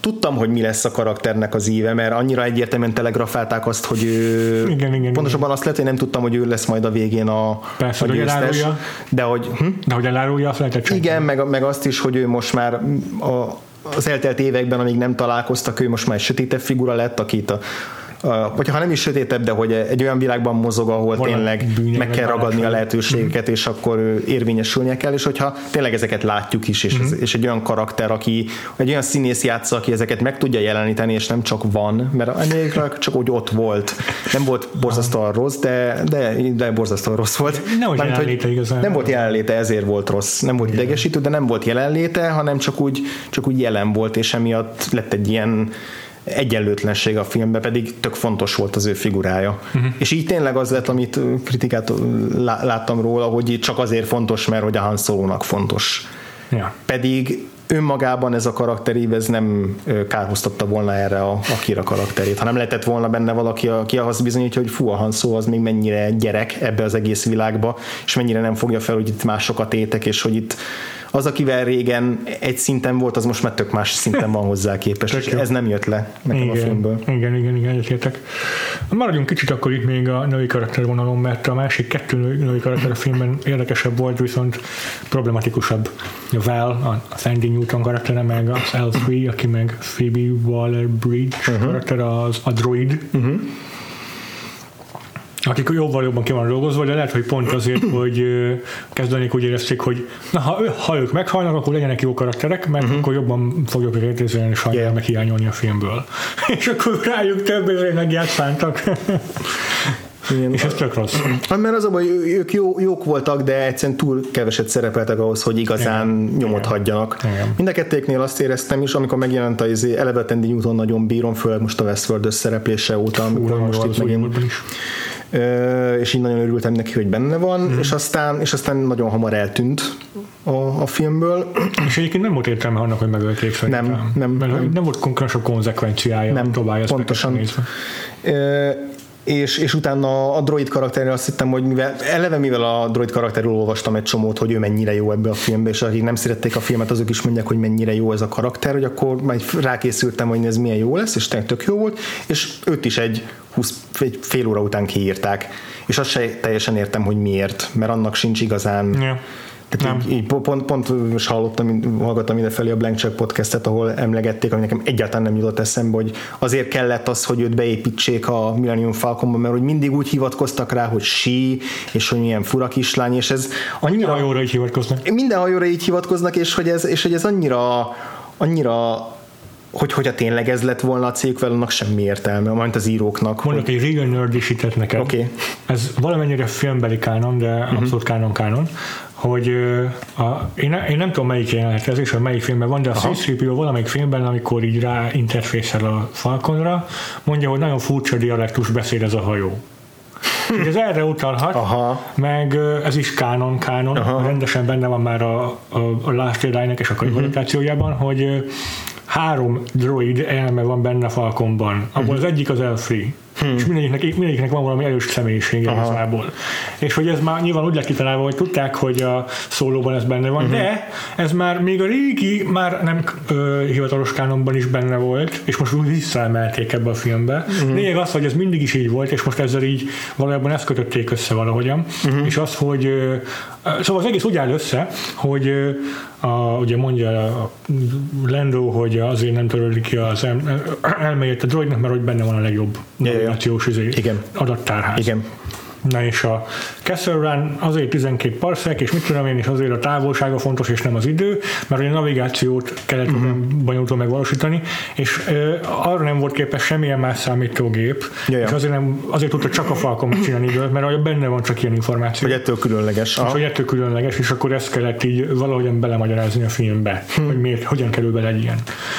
tudtam, hogy mi lesz a karakternek az íve, mert annyira egyértelműen telegrafálták azt, hogy ő, Igen, igen, pontosabban azt lehet, hogy nem tudtam, hogy ő lesz majd a végén a, Persze, a hogy győztes, elárulja. de hogy hm? De hogy elárulja, lehetett sem. igen, meg, meg azt is, hogy ő most már a, az eltelt években, amíg nem találkoztak, ő most már egy sötétebb figura lett, akit a, a, vagy ha nem is sötétebb, de hogy egy olyan világban mozog, ahol Van tényleg meg kell ragadni a bánatlan. lehetőségeket, és akkor érvényesülnie kell, és hogyha tényleg ezeket látjuk is, és, ez, és egy olyan karakter, aki, egy olyan színész játsza, aki ezeket meg tudja jeleníteni, és nem csak van, mert Emilia csak úgy ott volt. Nem volt borzasztóan rossz, de, de, de borzasztóan rossz volt. Nem volt Mármint, hogy igazán. Nem volt jelenléte, ezért volt rossz. Nem volt idegesítő, de nem volt jelenléte, hanem csak úgy, csak úgy jelen volt, és emiatt lett egy ilyen egyenlőtlenség a filmben, pedig tök fontos volt az ő figurája. Uh-huh. És így tényleg az lett, amit kritikát láttam róla, hogy csak azért fontos, mert hogy a Han Solo-nak fontos. Ja. Pedig önmagában ez a karakterív, ez nem kárhoztatta volna erre a, a Kira karakterét, hanem lehetett volna benne valaki, aki ahhoz bizonyítja, hogy fú, a Han Solo az még mennyire gyerek ebbe az egész világba, és mennyire nem fogja fel, hogy itt másokat étek, és hogy itt az, akivel régen egy szinten volt, az most már tök más szinten van hozzá képest, és ez nem jött le nekem a Igen, filmből. igen, igen, igen, egyetértek. Maradjunk kicsit akkor itt még a női karaktervonalon, mert a másik kettő női, női karakter a filmben érdekesebb volt, viszont problematikusabb. A Val, a Sandy Newton karaktere, meg az L3, aki meg Phoebe Waller-Bridge uh-huh. karakter, az a droid. Uh-huh akik jóval jobban ki van dolgozva, de lehet, hogy pont azért, hogy kezdenék úgy érezték, hogy na, ha, ő- ha ők meghalnak, akkor legyenek jó karakterek, mert uh-huh. akkor jobban fogjuk őket értékelni, és Yeah. meg hiányolni a filmből. és akkor rájuk több ezért megjátszántak. Igen. és ez tök rossz. Hát, Mert az a baj, ők jó, jók voltak, de egyszerűen túl keveset szerepeltek ahhoz, hogy igazán Igen. nyomot Igen. hagyjanak. Igen. Mind a kettőknél azt éreztem is, amikor megjelent a izé, eleve Tandy Newton nagyon bírom, főleg most a Westworld szereplése óta, amikor most az itt megint is. És így nagyon örültem neki, hogy benne van, mm. és, aztán, és aztán nagyon hamar eltűnt a, a filmből. És egyébként nem volt értelme annak, hogy megölték szerintem. Nem, nem, Mert nem. nem volt konkrétasabb konzekvenciája Nem, pontosan. nézve. És, és utána a droid karakterről azt hittem, hogy mivel, eleve mivel a droid karakterről olvastam egy csomót, hogy ő mennyire jó ebbe a filmbe, és akik nem szerették a filmet, azok is mondják, hogy mennyire jó ez a karakter, hogy akkor majd rákészültem, hogy ez milyen jó lesz, és tényleg tök jó volt, és őt is egy, 20, egy fél óra után kiírták. És azt se teljesen értem, hogy miért, mert annak sincs igazán Ja. Tehát Nem. így, így, pont, pont most hallottam, hallgattam mindenfelé a Blank Check podcastet, ahol emlegették, ami nekem egyáltalán nem jutott eszembe, hogy azért kellett az, hogy őt beépítsék a Millennium Falconba, mert hogy mindig úgy hivatkoztak rá, hogy sí, és hogy milyen fura kislány, és ez Annyira annyira, jóra így hivatkoznak. minden hajóra így hivatkoznak, és hogy ez, és hogy ez annyira, annyira hogy hogyha tényleg ez lett volna a cég, annak semmi értelme, majd az íróknak. Mondok egy real neked. Oké. Mhm. Ez valamennyire filmbeli kánon, de uh-huh. abszolút kánon kánon, hogy a, én, én nem tudom melyik jelenet ez és hogy melyik filmben van, de a C-3PO valamelyik filmben, amikor így rá interfészel a Falconra, mondja, hogy nagyon furcsa dialektus beszél ez a hajó. És ez erre utalhat, Aha. meg ez is kánon, kánon, Aha. rendesen benne van már a, a, a Last Jedi-nek és a kvalifikációjában, uh-huh. hogy három droid elme van benne Falconban, abból az egyik az L3. Hmm. és mindegyiknek, mindegyiknek van valami erős személyisége igazából. És hogy ez már nyilván úgy lett kitalálva, hogy tudták, hogy a szólóban ez benne van, uh-huh. de ez már még a régi, már nem ö, hivatalos kánonban is benne volt, és most úgy visszaemelték ebbe a filmbe. Uh-huh. Lényeg az, hogy ez mindig is így volt, és most ezzel így valójában ezt kötötték össze valahogyan, uh-huh. és az, hogy ö, szóval az egész úgy áll össze, hogy a, ugye mondja a Lando, hogy azért nem törődik ki az el, elméjét a droidnak, mert hogy benne van a legjobb navigációs ja, ja. adattárház. Igen. Na és a Castle Run azért 12 parsec, és mit tudom én, és azért a távolsága fontos, és nem az idő, mert a navigációt kellett uh-huh. bonyolultan megvalósítani, és ö, arra nem volt képes semmilyen más számítógép, Jaja. és azért, nem, azért tudta csak a Falcon megcsinálni mert benne van csak ilyen információ. Hogy ettől különleges. És hogy ettől különleges, és akkor ezt kellett így valahogyan belemagyarázni a filmbe, hmm. hogy miért, hogyan kerül bele egy ilyen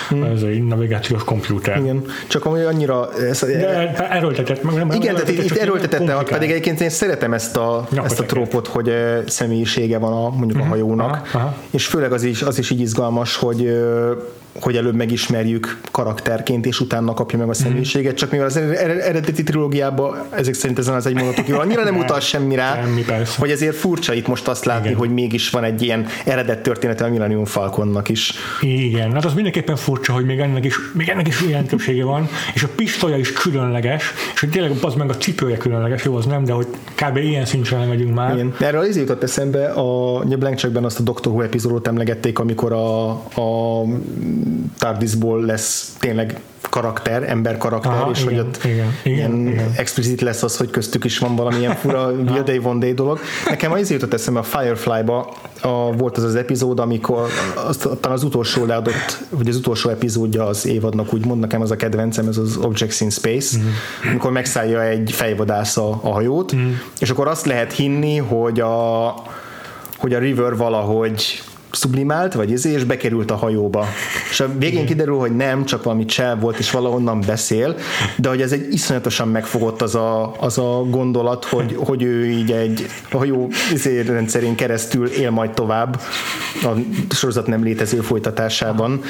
hmm. ez egy navigációs komputer. Igen, csak ami annyira... Ez, De erőltetett, meg nem Igen, tehát itt erőltetette, pedig egyébként én szeretem ezt a, ezt a trópot, hogy személyisége van a, mondjuk uh-huh. a hajónak, aha, aha. és főleg az is, az is így izgalmas, hogy hogy előbb megismerjük karakterként, és utána kapja meg a mhm. személyiséget, csak mivel az eredeti trilógiában ezek szerint ezen az egy mondatok jó, annyira nem utal semmi rá, Semmi, hogy ezért furcsa itt most azt látni, Igen. hogy mégis van egy ilyen eredet története a Millennium Falconnak is. Igen, hát az mindenképpen furcsa, hogy még ennek is, még ennek is jelentősége van, és a pisztolya is különleges, és hogy tényleg az meg a cipője különleges, jó, az nem, de hogy kb. ilyen szintre megyünk már. Igen. Erről az jutott eszembe, a Blank azt a Doctor Who epizódot emlegették, amikor a, a Tardisból lesz tényleg karakter, ember karakter, Aha, és igen, hogy ott igen, ilyen igen. explicit lesz az, hogy köztük is van valamilyen fura Will Day One Day dolog. Nekem az jutott eszembe a Firefly-ba a, volt az az epizód, amikor az, talán az utolsó leadott, vagy az utolsó epizódja az évadnak, úgy mond nekem az a kedvencem, ez az Objects in Space, mm. amikor megszállja egy fejvadász a, a hajót, mm. és akkor azt lehet hinni, hogy a hogy a River valahogy sublimált, vagy izé, és bekerült a hajóba. És a végén kiderül, hogy nem, csak valami csel volt, és valahonnan beszél, de hogy ez egy iszonyatosan megfogott az a, az a gondolat, hogy, hogy ő így egy hajó izé rendszerén keresztül él majd tovább a sorozat nem létező folytatásában.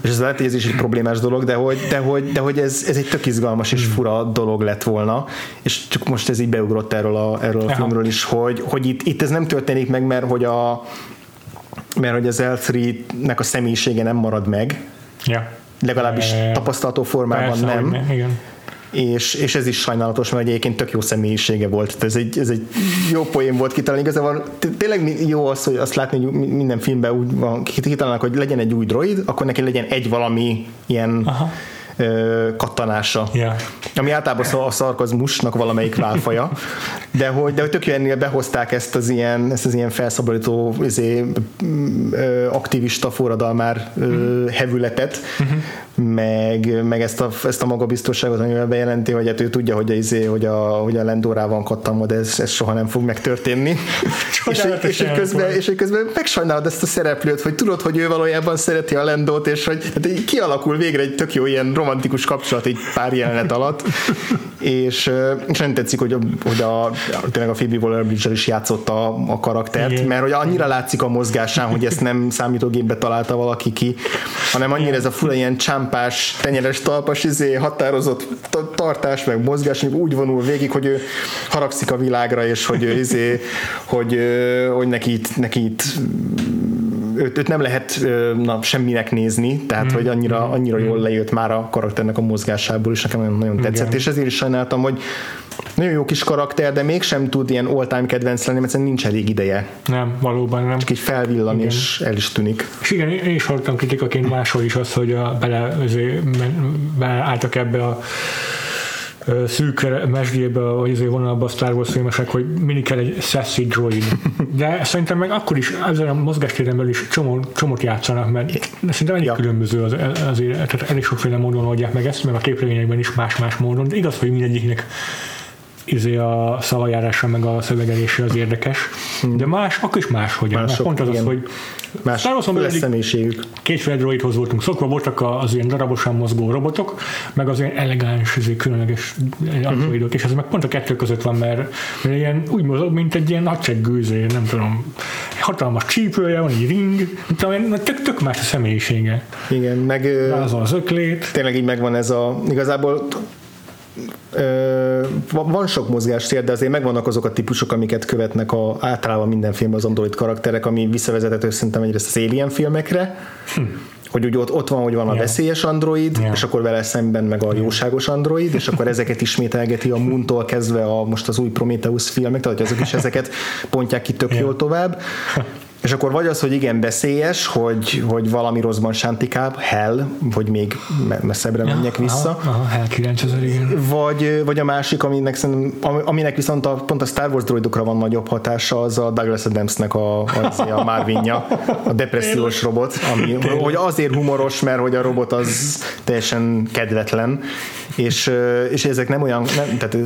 És ez lehet, hogy ez is egy problémás dolog, de hogy, de hogy, de hogy ez, ez egy tök izgalmas és fura dolog lett volna, és csak most ez így beugrott erről a, erről a filmről is, hogy, hogy itt, itt ez nem történik meg, mert hogy a mert hogy az L3-nek a személyisége nem marad meg, ja. legalábbis e, tapasztalható formában persze, nem. ne, igen. És, és ez is sajnálatos, mert egyébként tök jó személyisége volt. Ez egy, ez egy jó poén volt kitalálni. Igazából tényleg jó az, hogy azt látni, hogy minden filmben úgy van kitalálnak, hogy legyen egy új droid, akkor neki legyen egy valami ilyen Aha kattanása. Yeah. Ami általában a szarkazmusnak valamelyik válfaja. De hogy, de hogy tök ennél behozták ezt az ilyen, ezt az ilyen felszabadító izé, aktivista forradalmár mm-hmm. hevületet, mm-hmm meg, meg ezt, a, ezt a magabiztosságot, amivel bejelenti, hogy hát ő tudja, hogy a, izé, hogy a, hogy a Lendórá van kattamva, de ez, ez soha nem fog megtörténni. és, és, és, közben, és közben megsajnálod ezt a szereplőt, hogy tudod, hogy ő valójában szereti a Lendót, és hogy hát kialakul végre egy tök jó ilyen romantikus kapcsolat egy pár jelenet alatt, és, és nem tetszik, hogy, a, hogy a, tényleg a Phoebe waller is játszott a, a karaktert, Igen. mert hogy annyira látszik a mozgásán, hogy ezt nem számítógépbe találta valaki ki, hanem annyira ez a fura ilyen csámpás, tenyeres talpas, izé, határozott tartás, meg mozgás, úgy vonul végig, hogy ő haragszik a világra, és hogy ő izé, hogy, hogy neki neki itt őt, őt nem lehet na, semminek nézni, tehát mm. hogy annyira, hmm. annyira jól hmm. lejött már a karakternek a mozgásából, és nekem nagyon, nagyon tetszett, Igen. és ezért is sajnáltam, hogy nagyon jó kis karakter, de mégsem tud ilyen all-time kedvenc lenni, mert nincs elég ideje. Nem, valóban nem. Csak így felvillan, igen. és el is tűnik. És igen, én is hallottam kritikaként máshol is azt, hogy a, bele, azért, beálltak ebbe a szűk mesdjébe, vagy azért vonalba a Star Wars filmesek, hogy mindig kell egy sassy droid. De szerintem meg akkor is ezzel a mozgástéren is csomó, csomót játszanak, mert szerintem elég ja. különböző az, azért, tehát elég sokféle módon oldják meg ezt, meg a képregényekben is más-más módon, de igaz, hogy mindegyiknek izé a szavajárása meg a szövegelése az érdekes, de más, akkor is más, hogy pont az, az, hogy más lesz személyiségük. Kétféle droidhoz voltunk szokva, voltak az ilyen darabosan mozgó robotok, meg az ilyen elegáns, izé, különleges androidok, uh-huh. és ez meg pont a kettő között van, mert, mert ilyen úgy mozog, mint egy ilyen nagyseggőzé, nem tudom, hatalmas csípője, van egy ring, tudom, tök, tök más a személyisége. Igen, meg... Rázol az öklét. Tényleg így megvan ez a, igazából ö, van sok mozgástér, de azért megvannak azok a típusok, amiket követnek a, általában minden filmben az android karakterek, ami visszavezethető szerintem egyrészt az Alien filmekre, hm hogy úgy ott, ott van, hogy van a yeah. veszélyes android, yeah. és akkor vele szemben meg a jóságos android, és akkor ezeket ismételgeti a Moontól kezdve a, most az új Prometheus filmek, tehát azok is ezeket pontják ki tök yeah. jól tovább. És akkor vagy az, hogy igen, veszélyes, hogy, hogy valami rosszban sántikább, hell, hogy még messzebbre ja, menjek vissza. Aha, aha hell 9000, igen. Vagy, vagy a másik, aminek, aminek viszont a, pont a Star Wars droidokra van nagyobb hatása, az a Douglas Adamsnek a, az a Marvinja, a depressziós robot, ami, hogy azért humoros, mert hogy a robot az teljesen kedvetlen, és, és ezek nem olyan, nem, tehát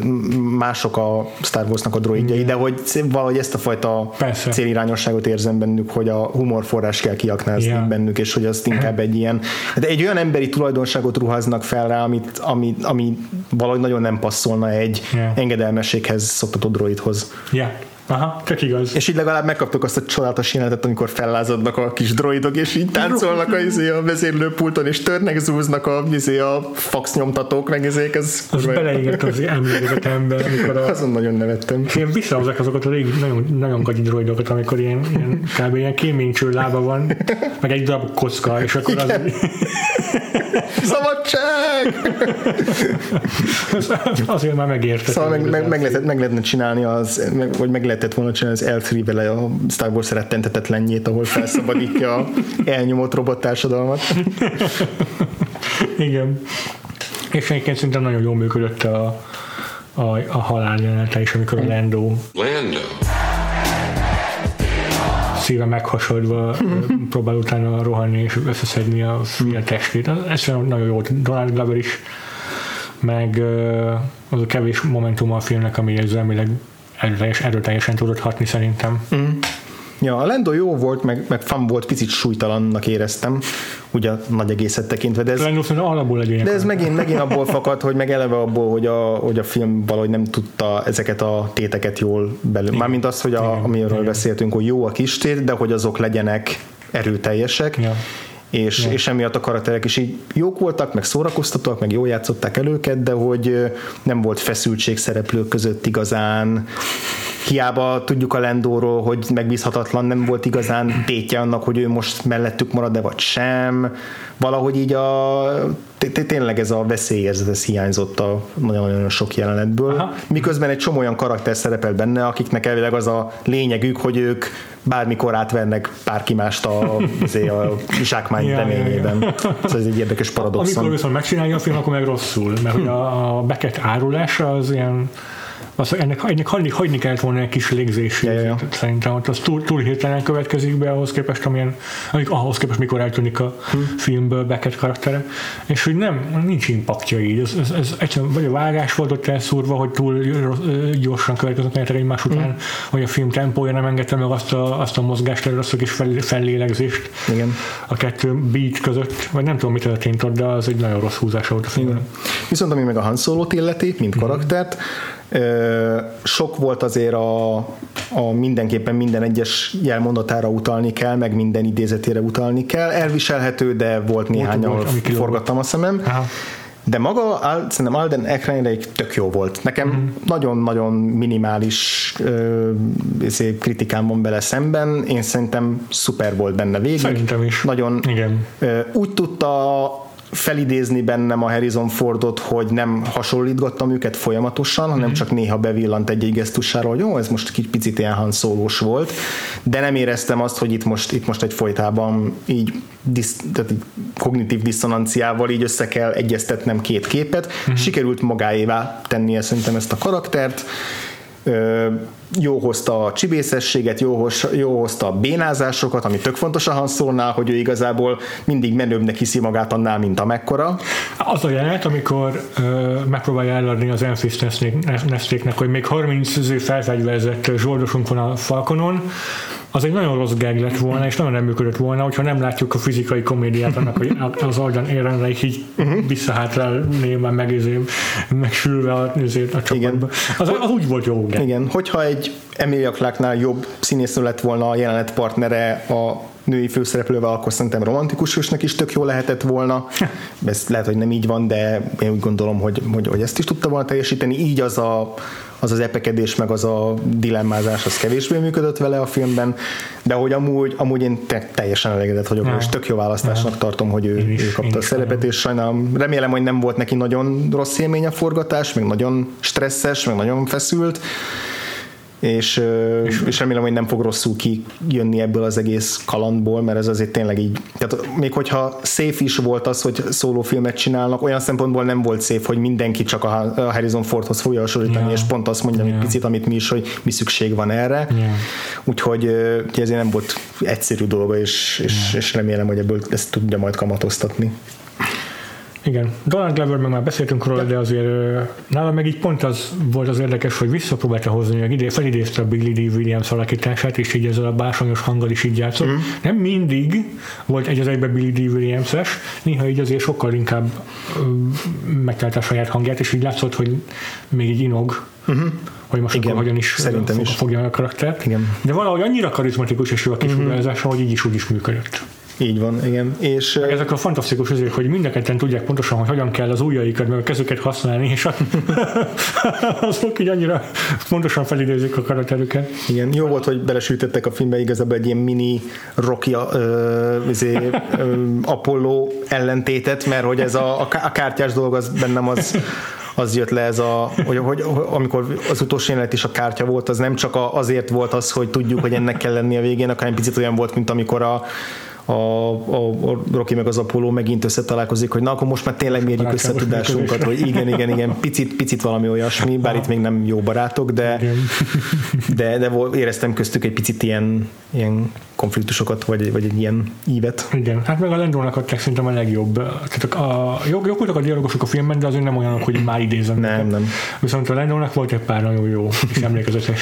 mások a Star Warsnak a droidjai, de hogy valahogy ezt a fajta Persze. célirányosságot érzem bennük, hogy a humorforrás kell kiaknázni yeah. bennük, és hogy azt inkább egy ilyen, de egy olyan emberi tulajdonságot ruháznak fel rá, amit, ami, ami valahogy nagyon nem passzolna egy yeah. engedelmességhez szoktatott droidhoz. Yeah. Aha, tök igaz. És így legalább megkaptok azt a csodálatos jelenetet, amikor fellázadnak a kis droidok, és így táncolnak a, izé, a vezérlőpulton, és törnek, zúznak a, izé, a fax nyomtatók, meg ezek, ez az beleégett az emlékezetembe, amikor a... Azon nagyon nevettem. Én visszahozok azokat a régi, nagyon, nagyon gagyi droidokat, amikor ilyen, ilyen kb. ilyen kéménycső lába van, meg egy darab kocka, és akkor Igen. az... Szabadság! Azért már megérte. Szóval meg, meg, meg, lehetett, meg lehetne csinálni az, meg, vagy meg lehetett volna csinálni az L3 vele a Star Wars rettentetetlenjét, ahol felszabadítja a elnyomott robottársadalmat. Igen. És egyébként szerintem nagyon jól működött a, a, a halál jelenete is, amikor a Lando, Lando. Szíve meghasonlva próbál utána rohanni és összeszedni a fia testét. Ez nagyon jó Donald Glover is, meg az a kevés momentum a filmnek, ami érzelmileg erőteljes, erőteljesen tudott hatni szerintem. Mm. Ja, a Lendo jó volt, meg, meg fan volt, picit súlytalannak éreztem, ugye a nagy egészet tekintve, de ez, de ez megint, megint abból fakad, hogy meg eleve abból, hogy a, hogy a film valahogy nem tudta ezeket a téteket jól belül. Mármint az, hogy a, amiről Igen. beszéltünk, hogy jó a kis tét, de hogy azok legyenek erőteljesek. Ja és, ja. és emiatt a karakterek is így jók voltak, meg szórakoztatóak, meg jól játszották el őket, de hogy nem volt feszültség szereplők között igazán, hiába tudjuk a Lendóról, hogy megbízhatatlan, nem volt igazán tétje annak, hogy ő most mellettük marad-e vagy sem. Valahogy így a tényleg ez a veszélyérzet, ez hiányzott a nagyon-nagyon sok jelenetből. Aha. Miközben egy csomó olyan karakter szerepel benne, akiknek elvileg az a lényegük, hogy ők bármikor átvernek bárki mást a, a zsákmány ja, reményében. Ja, ja. Szóval ez egy érdekes paradoxon. Amikor viszont megcsinálja a film, akkor meg rosszul, mert hm. a, a Beckett árulása az ilyen az, ennek, ennek hagyni, hagyni kellett volna egy kis légzés. Ja, ja, ja. Szerintem ott az túl, túl hirtelen következik be ahhoz képest, amilyen, ahhoz képest, mikor eltűnik a hmm. filmből Beckett karaktere. És hogy nem, nincs impaktja így. Ez, ez, ez egyszerűen vagy a vágás volt ott elszúrva, hogy túl gyorsan következett menetek egymás után, hmm. hogy a film tempója nem engedte meg azt a, azt a mozgást, azt a kis fel, fellélegzést Igen. a kettő beat között, vagy nem tudom, mi történt ott, de az egy nagyon rossz húzás volt a film. Viszont ami meg a Han Solo-t illeti, mint mhm. karaktert, hmm sok volt azért a, a mindenképpen minden egyes jelmondatára utalni kell, meg minden idézetére utalni kell. Elviselhető, de volt néhány, ahol forgattam a szemem. Aha. De maga, szerintem Alden Ehrenreich tök jó volt. Nekem mm-hmm. nagyon-nagyon minimális ö, izé, kritikám van bele szemben. Én szerintem szuper volt benne végig. Szerintem is. Nagyon Igen. Ö, úgy tudta felidézni bennem a Harrison Fordot, hogy nem hasonlítgattam őket folyamatosan, hanem mm-hmm. csak néha bevillant egy-egy gesztusára, hogy jó, ez most egy picit ilyen Han szólós volt, de nem éreztem azt, hogy itt most, itt most egy folytában így, disz, tehát így kognitív diszonanciával így össze kell egyeztetnem két képet. Mm-hmm. Sikerült magáévá tennie szerintem ezt a karaktert, jó hozta a csibészességet, jó, hoz, jó hozta a bénázásokat, ami tök fontos a Han hogy ő igazából mindig menőbbnek hiszi magát annál, mint a mekkora. Az a jelenet, amikor ö, megpróbálja eladni az Enfis Nesztéknek, hogy még 30 felfegyverzett zsoldosunk van a Falconon, az egy nagyon rossz gag lett volna, és nagyon nem működött volna, hogyha nem látjuk a fizikai komédiát annak, hogy az Aldan Ehrenreich így uh-huh. visszahátrál néma meg, megsülve a, a csapatba. Az, az, úgy volt jó gag. Igen, hogyha egy egy Emilia Clarke-nál jobb színésznő lett volna a jelenet partnere a női főszereplővel, akkor szerintem romantikus hősnek is tök jó lehetett volna. Ez lehet, hogy nem így van, de én úgy gondolom, hogy, hogy, hogy ezt is tudta volna teljesíteni. Így az a, az az epekedés, meg az a dilemmázás, az kevésbé működött vele a filmben, de hogy amúgy, amúgy én te, teljesen elégedett vagyok, ja. és tök jó választásnak ja. tartom, hogy ő, is, ő kapta a szerepet, és sajnálom, remélem, hogy nem volt neki nagyon rossz élmény a forgatás, meg nagyon stresszes, meg nagyon feszült, és, és, és remélem, hogy nem fog rosszul kijönni ebből az egész kalandból, mert ez azért tényleg így, tehát még hogyha safe is volt az, hogy szólófilmet csinálnak, olyan szempontból nem volt safe, hogy mindenki csak a Harrison Fordhoz fogja hasonlítani, yeah. és pont azt mondja yeah. picit, amit mi is, hogy mi szükség van erre. Yeah. Úgyhogy ezért nem volt egyszerű dolga, és, és, yeah. és remélem, hogy ebből ezt tudja majd kamatoztatni. Igen, Donald Glover meg már beszéltünk róla, de azért nálam meg így pont az volt az érdekes, hogy visszapróbálta hozni, hogy idé, felidézte a Billy D. Williams alakítását, és így ezzel a básonyos hanggal is így játszott. Mm. Nem mindig volt egy az egyben Billy D. Williams-es, néha így azért sokkal inkább megtalálta a saját hangját, és így látszott, hogy még így inog, uh-huh. hogy most Igen, hogyan is, szerintem fog, is fogja a karaktert. Igen. De valahogy annyira karizmatikus és jó a kisugárzása, uh-huh. hogy így is úgy is működött. Így van, igen. És, meg ezek a fantasztikus azért, hogy mindenketten tudják pontosan, hogy hogyan kell az ujjaikat, meg a kezüket használni, és azok így annyira pontosan felidézik a karakterüket. Igen, jó volt, hogy belesültettek a filmbe igazából egy ilyen mini Rocky uh, izé, Apollo ellentétet, mert hogy ez a, a kártyás dolog az bennem az az jött le ez a, hogy, hogy, amikor az utolsó jelenet is a kártya volt, az nem csak azért volt az, hogy tudjuk, hogy ennek kell lenni a végén, hanem picit olyan volt, mint amikor a a, a, a Rocky meg az Apollo megint összetalálkozik, hogy na akkor most már tényleg mérjük össze tudásunkat, hogy igen, igen, igen, picit, picit valami olyasmi, bár itt még nem jó barátok, de, de, de éreztem köztük egy picit ilyen, ilyen konfliktusokat, vagy, vagy egy ilyen ívet. Igen, hát meg a Lendónak adták szerintem a legjobb. Tehát a, a, jók, jók voltak a dialogosok a filmben, de azért nem olyanok, hogy már idézem. Nem, őket. nem. Viszont a Lendónak volt egy pár nagyon jó és emlékezetes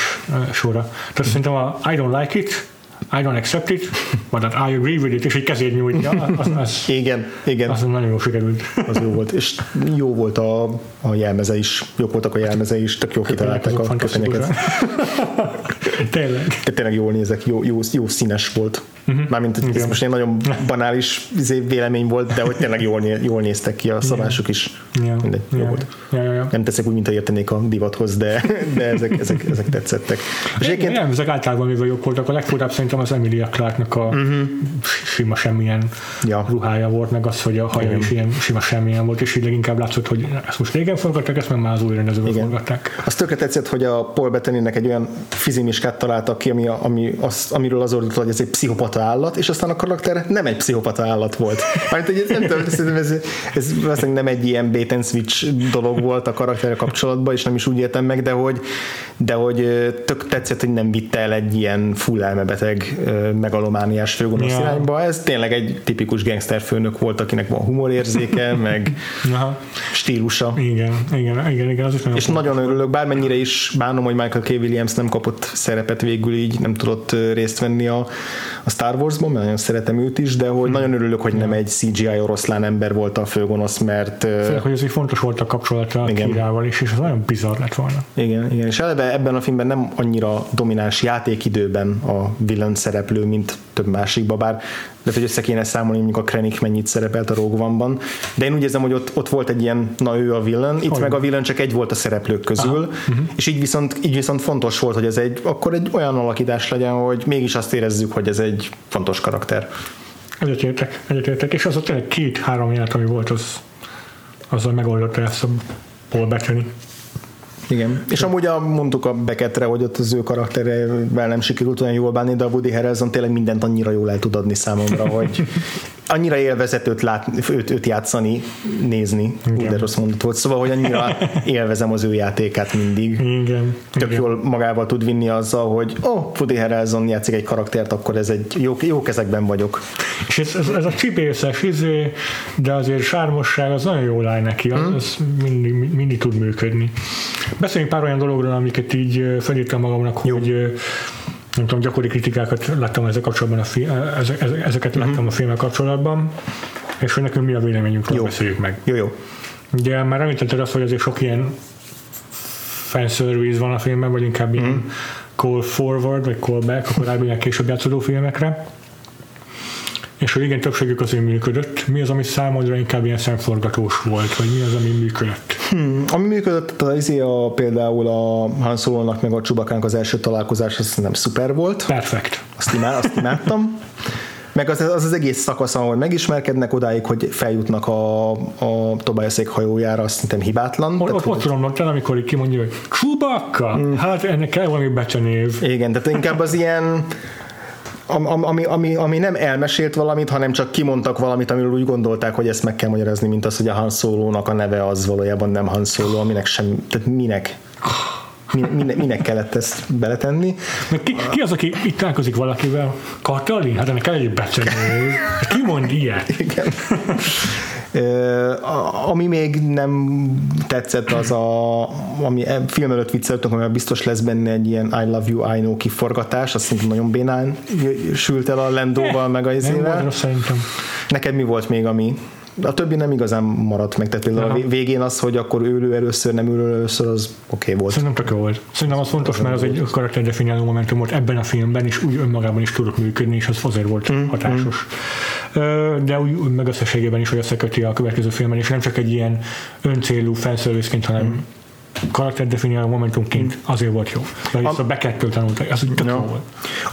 sora. Tehát szerintem a I don't like it, I don't accept it, but that I agree with it, és egy kezét nyújtja. Az, az, igen, igen. Az nagyon jó sikerült. Az jó volt, és jó volt a, a jelmeze is, jók voltak a jelmeze is, tök jó kitalálták a köpenyeket. tényleg. De tényleg jól nézek, jó, jó, jó színes volt. Uh-huh. Mármint ez most egy nagyon banális izé, vélemény volt, de hogy tényleg jól, jól néztek ki a szabások is. Ja. Mindegy, ja. jó volt. Ja, ja, ja. Nem teszek úgy, mint a értenék a divathoz, de, de ezek, ezek, ezek tetszettek. És egyébként... Nem, ezek általában mivel jók voltak. A legfurcsább szerintem az Emilia Clarke-nak a uh-huh. sima semmilyen ja. ruhája volt, meg az, hogy a haja is ilyen sima semmilyen volt, és így leginkább látszott, hogy ezt most régen forgatták, ezt meg már az új rendezőben forgatták. Azt tökre tetszett, hogy a Paul Bettany-nek egy olyan fizimiskát találtak ki, ami, ami az, amiről az ordult, hogy ez egy pszichopata állat, és aztán a karakter nem egy pszichopata állat volt. Mert hogy nem tudom, ez, ez valószínűleg nem egy ilyen bait and switch dolog volt a karakterre kapcsolatban, és nem is úgy értem meg, de hogy, de hogy tök tetszett, hogy nem vitte el egy ilyen full elmebeteg megalomániás főgonosz ja. irányba. Ez tényleg egy tipikus gangsterfőnök volt, akinek van humorérzéke, meg Aha. stílusa. Igen, igen, igen, igen az is nagyon És nagyon örülök, bármennyire is bánom, hogy Michael K. Williams nem kapott szerepet végül így, nem tudott részt venni a, a Star Wars-ban, mert nagyon szeretem őt is, de hogy hmm. nagyon örülök, hogy nem egy CGI oroszlán ember volt a főgonosz, mert... Főleg, hogy ez egy fontos volt a kapcsolata a Kirával is, és az nagyon bizarr lett volna. Igen, igen, és eleve ebben a filmben nem annyira domináns játékidőben a villain szereplő, mint több másikban, bár de hogy össze kéne számolni, mondjuk a Krennic mennyit szerepelt a Rogue One-ban, de én úgy érzem, hogy ott, ott volt egy ilyen, na ő a villain, itt Olyan. meg a villain csak egy volt a szereplők közül, uh-huh. és így viszont, így viszont fontos volt, hogy ez egy, akkor egy olyan alakítás legyen, hogy mégis azt érezzük, hogy ez egy fontos karakter. Egyetértek, egyetértek, és az a tényleg két-három jelet, ami volt, az, azzal megoldotta ezt a Paul Bettany. Igen. És amúgy a, mondtuk a Beckettre, hogy ott az ő karakterével nem sikerült olyan jól bánni, de a Woody Harrelson tényleg mindent annyira jól el tud adni számomra, hogy annyira élvezett őt, lát, őt, őt játszani, nézni, Igen. de rossz mondat volt, szóval, hogy annyira élvezem az ő játékát mindig. Igen. Tök Igen. jól magával tud vinni azzal, hogy ó, oh, Woody Harrelson játszik egy karaktert, akkor ez egy jó, jó kezekben vagyok. És ez, ez, ez a csipészes izé, de azért sármosság az nagyon jól áll neki, az, hmm. az mindig, mindig tud működni. Beszéljünk pár olyan dologról, amiket így felírtam magamnak, Jó. hogy nem tudom, gyakori kritikákat láttam ezzel kapcsolatban, a fi, ezek, ezeket uh-huh. láttam a filmmel kapcsolatban, és hogy nekünk mi a véleményünk, jó. beszéljük meg. Jó, jó. Ugye már említetted azt, hogy azért sok ilyen fanservice van a filmben, vagy inkább ilyen uh-huh. call forward, vagy call back a korábbi később játszódó filmekre. És hogy igen, többségük azért működött. Mi az, ami számodra inkább ilyen szemforgatós volt, vagy mi az, ami működött? Hmm, ami működött, az izé a, például a Han Solo-nak meg a Csubakának az első találkozás, az nem szuper volt. Perfekt. Azt, imád, azt imádtam. Meg az, az az egész szakasz, ahol megismerkednek odáig, hogy feljutnak a, a Tobiasék hajójára, azt szerintem hibátlan. Ott, Tehát, ott tudom mondani, amikor így kimondja, hogy Csubakka? Mm. Hát ennek kell valami becenév. Igen, tehát inkább az ilyen ami, ami, ami, ami nem elmesélt valamit, hanem csak kimondtak valamit, amiről úgy gondolták, hogy ezt meg kell magyarázni, mint az, hogy a Han Solo-nak a neve az valójában nem Han Solo, aminek sem, tehát minek? Minek, minek kellett ezt beletenni? Ki, ki az, aki itt találkozik valakivel? Katalin? Hát ennek kell egy becenő. Ki mond ilyet? Igen. Ami még nem tetszett, az a, ami e, film előtt vicceltünk, hogy biztos lesz benne egy ilyen I love you, I know kiforgatás, azt szerintem nagyon bénán sült el a Lendóval, meg a izével. Neked mi volt még, ami a többi nem igazán maradt meg, tehát például Aha. a végén az, hogy akkor ülő először, nem ülő először, az oké okay volt. Szerintem tök jó volt. Szerintem az fontos, mert az egy karakterdefiniáló momentum volt ebben a filmben, és úgy önmagában is tudott működni, és az azért volt mm, hatásos. Mm. De úgy meg összességében is, hogy összeköti a következő filmben, és nem csak egy ilyen öncélú felszörvészként, hanem mm karakterdefiniáló momentumként azért volt jó. Vagy ezt a Beckettől tanultak, az úgy ja. volt.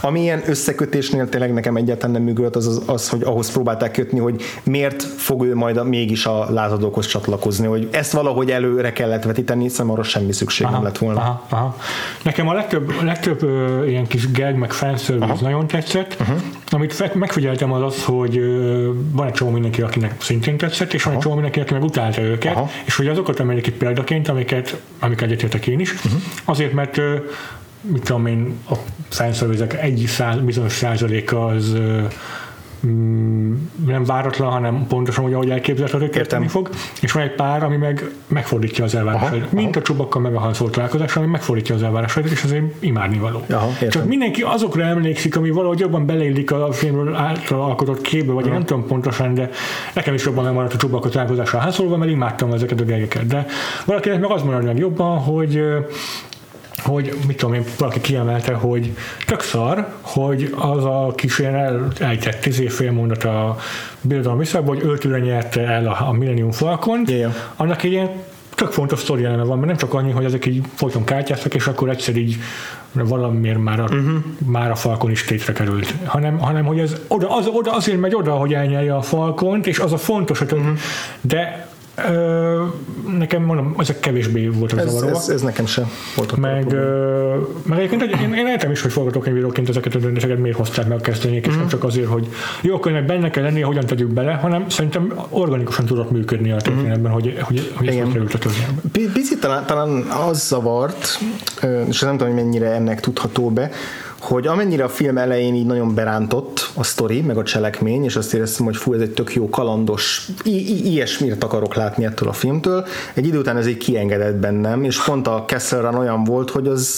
Ami ilyen összekötésnél tényleg nekem egyáltalán nem működött, az, az, az, hogy ahhoz próbálták kötni, hogy miért fog ő majd a, mégis a lázadókhoz csatlakozni, hogy ezt valahogy előre kellett vetíteni, hiszen arra semmi szükség aha, nem lett volna. Aha, aha. Nekem a legtöbb, legtöbb ö, ilyen kis gag, meg fanservice nagyon tetszett. Uh-huh. Amit megfigyeltem az az, hogy van egy csomó mindenki, akinek szintén tetszett, és aha. van egy csomó mindenki, aki meg utálta őket, aha. és hogy azokat emelik itt példaként, amiket amik egyetértek én is. Uh-huh. Azért, mert mit tudom én, a fanszervizek egy száz, bizonyos százaléka az nem váratlan, hanem pontosan úgy, ahogy elképzelt, hogy érteni fog, és van egy pár, ami meg megfordítja az elvárásait. Mint aha. a csubakkal meg a Han találkozás, ami megfordítja az elvárásait, és azért imádni való. Aha, Csak mindenki azokra emlékszik, ami valahogy jobban beleillik a filmről által alkotott képbe, vagy én nem tudom pontosan, de nekem is jobban megmaradt a csubakkal találkozásra a Han mert imádtam ezeket a gegeket. De valakinek meg az marad meg jobban, hogy hogy mit tudom én, valaki kiemelte, hogy tök szar, hogy az a kis ilyen elejtett tíz fél mondat a birodalom visszakban, hogy öltőre nyerte el a, a Millennium Falcon, yeah. annak egy ilyen tök fontos sztori eleme van, mert nem csak annyi, hogy ezek így folyton kártyáztak, és akkor egyszer így valamiért már a, uh-huh. már a Falcon is tétre került, hanem, hanem hogy ez oda, az, oda azért megy oda, hogy elnyelje a Falcont, és az a fontos, hogy uh-huh. de Ö, nekem mondom, ezek kevésbé voltak ez, zavaró. Ez, ez, nekem sem volt meg, ö, meg egyébként én, én értem is, hogy forgatókönyvíróként ezeket a döntéseket miért hozták meg a kezdőnyék, és mm. nem csak azért, hogy jó könyvek benne kell lennie, hogyan tegyük bele, hanem szerintem organikusan tudott működni a történetben, mm. hogy, hogy, hogy ez került a Picit talán, talán az zavart, és nem tudom, hogy mennyire ennek tudható be, hogy amennyire a film elején így nagyon berántott a sztori, meg a cselekmény, és azt éreztem, hogy fú, ez egy tök jó kalandos, i- i- ilyesmit akarok látni ettől a filmtől, egy idő után ez egy kiengedett bennem, és pont a Kessel Run olyan volt, hogy az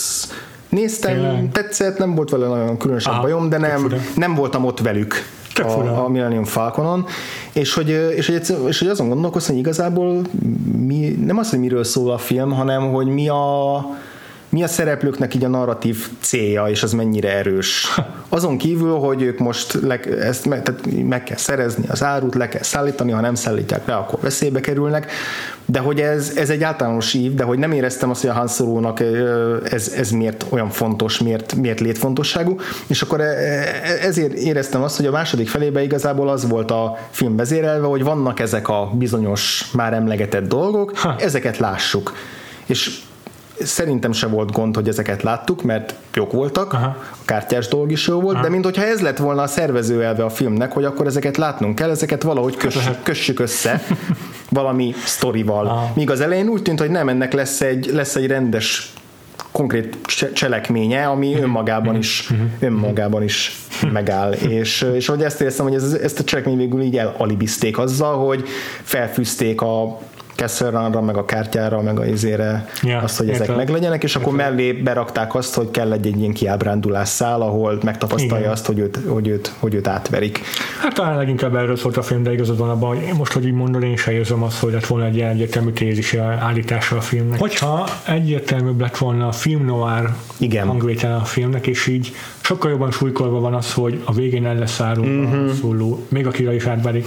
néztem, Tényleg. tetszett, nem volt vele nagyon különösebb Aha, bajom, de nem, nem voltam ott velük a, a Millennium Falconon, és hogy, és, hogy, és hogy azon gondolkoztam, hogy igazából mi, nem az, hogy miről szól a film, hanem hogy mi a mi a szereplőknek így a narratív célja, és az mennyire erős. Azon kívül, hogy ők most le, ezt meg, tehát meg kell szerezni az árut, le kell szállítani, ha nem szállítják le, akkor veszélybe kerülnek, de hogy ez, ez egy általános ív, de hogy nem éreztem azt, hogy a Han Solo-nak ez, ez miért olyan fontos, miért, miért létfontosságú, és akkor e, e, ezért éreztem azt, hogy a második felébe igazából az volt a film vezérelve, hogy vannak ezek a bizonyos már emlegetett dolgok, ha. ezeket lássuk. És szerintem se volt gond, hogy ezeket láttuk, mert jók voltak, Aha. a kártyás dolog is jó volt, Aha. de mint hogyha ez lett volna a szervező elve a filmnek, hogy akkor ezeket látnunk kell, ezeket valahogy kössük, kössük össze valami sztorival. Aha. Míg az elején úgy tűnt, hogy nem, ennek lesz egy, lesz egy rendes konkrét cselekménye, ami mhm. önmagában is, mhm. önmagában is megáll. és, és hogy ezt éreztem, hogy ez, ezt a cselekmény végül így elalibizték azzal, hogy felfűzték a Run-ra, meg a kártyára, meg a izére, Ja, azt, hogy ezek értem. meglegyenek, és akkor mellé berakták azt, hogy kell egy, egy ilyen kiábrándulás szál, ahol megtapasztalja Igen. azt, hogy őt, hogy, őt, hogy őt átverik. Hát talán leginkább erről szólt a film, de igazad van abban, hogy most, hogy így mondod, én sem érzem azt, hogy lett volna egy ilyen egyértelmű tézis állítása a filmnek. Hogyha egyértelműbb lett volna a film noir Igen. hangvétele a filmnek, és így sokkal jobban súlykolva van az, hogy a végén el lesz árulva Mhm. uh-huh. szóló, még akire is átverik,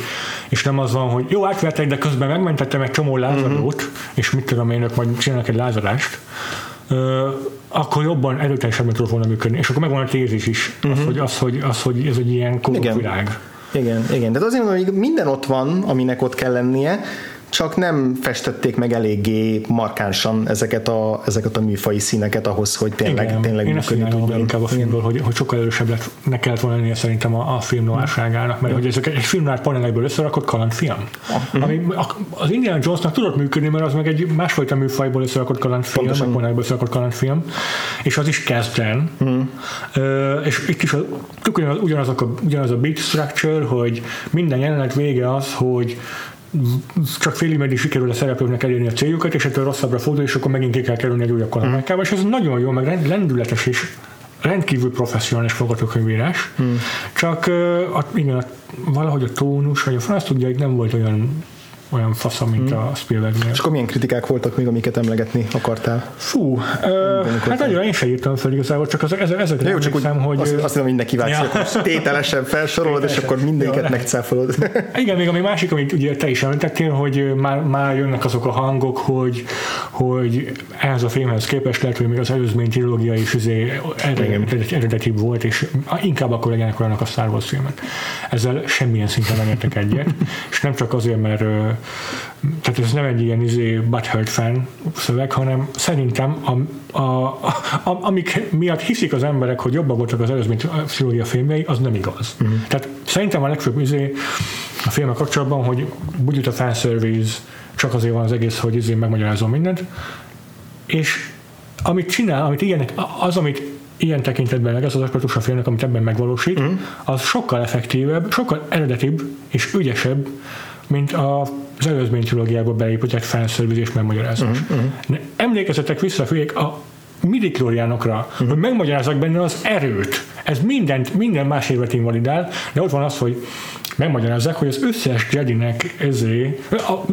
és nem az van, hogy jó, átvertek, de közben megmentettem egy csomó lázadót, Mhm. és mit tudom én, ők majd csinálnak egy lázadást, Ö, akkor jobban erőteljesebben tudott volna működni. És akkor megvan a tézis is, az, hogy, az, hogy, az, hogy ez egy ilyen korrupt Mhm. Igen. világ. Igen, igen. De azért mondom, hogy minden ott van, aminek ott kell lennie, csak nem festették meg eléggé markánsan ezeket a, ezeket a műfai színeket ahhoz, hogy tényleg, Igen, tényleg én működni tudjon. inkább a filmből, hogy, hogy sokkal erősebb lett, ne kellett volna lennie szerintem a, a film noárságának, mert hogy ezek egy film noár panelekből összerakott kalandfilm. Ami a- az Indiana Jonesnak tudott működni, mert az meg egy másfajta műfajból összerakott kalandfilm, Pontosan. meg panelekből összerakott kalandfilm, és az is kezden. Ö, és itt is a, ugyanaz, ugyanazok a, ugyanaz a beat structure, hogy minden jelenet vége az, hogy csak félig meddig sikerül a szereplőknek elérni a céljukat, és ettől rosszabbra fordul, és akkor megint ki kell kerülni egy újabb kalandmákába, és ez nagyon jó, meg lendületes és rendkívül professzionális forgatókönyvírás, hmm. csak a, igen, a, valahogy a tónus, vagy a franc tudja, hogy nem volt olyan olyan faszom, mint a Spielbergnél. És akkor milyen kritikák voltak még, amiket emlegetni akartál? Fú, ö, hát nagyon én sem írtam fel igazából, csak az, ezek, ezekre Jó, csak úgy hogy... azt, azt hiszem, hogy neki vágsz, Ja. ja. tételesen felsorolod, és akkor mindegyiket megcáfolod. Igen, még ami másik, amit ugye te is említettél, hogy már, már jönnek azok a hangok, hogy, hogy ehhez a filmhez képest lehet, hogy még az előzmény trilógia is izé eredeti, eredetibb volt, és inkább akkor legyenek olyanok a Star Wars filmek. Ezzel semmilyen szinten nem értek egyet, és nem csak azért, mert tehát ez nem egy ilyen izé butthurt fan szöveg, hanem szerintem a, a, a, amik miatt hiszik az emberek, hogy jobbak voltak az előzmény trilógia filmjei, az nem igaz. Uh-huh. Tehát szerintem a legfőbb izé a filmek kapcsolatban, hogy bugyut a fanservice, csak azért van az egész, hogy izé megmagyarázom mindent, és amit csinál, amit ilyenek, az, amit ilyen tekintetben az az aspektus a filmnek, amit ebben megvalósít, mm. az sokkal effektívebb, sokkal eredetibb és ügyesebb, mint a az előzmény trilógiába beépített fanservice és megmagyarázás. Mhm, Uh-huh. Emlékezzetek vissza, figyelj, a midi-klóriánokra, Mhm. uh-huh. hogy megmagyarázzak benne az erőt. Ez mindent, minden más érvet invalidál, de ott van az, hogy megmagyarázzák, hogy az összes Jedinek ezé,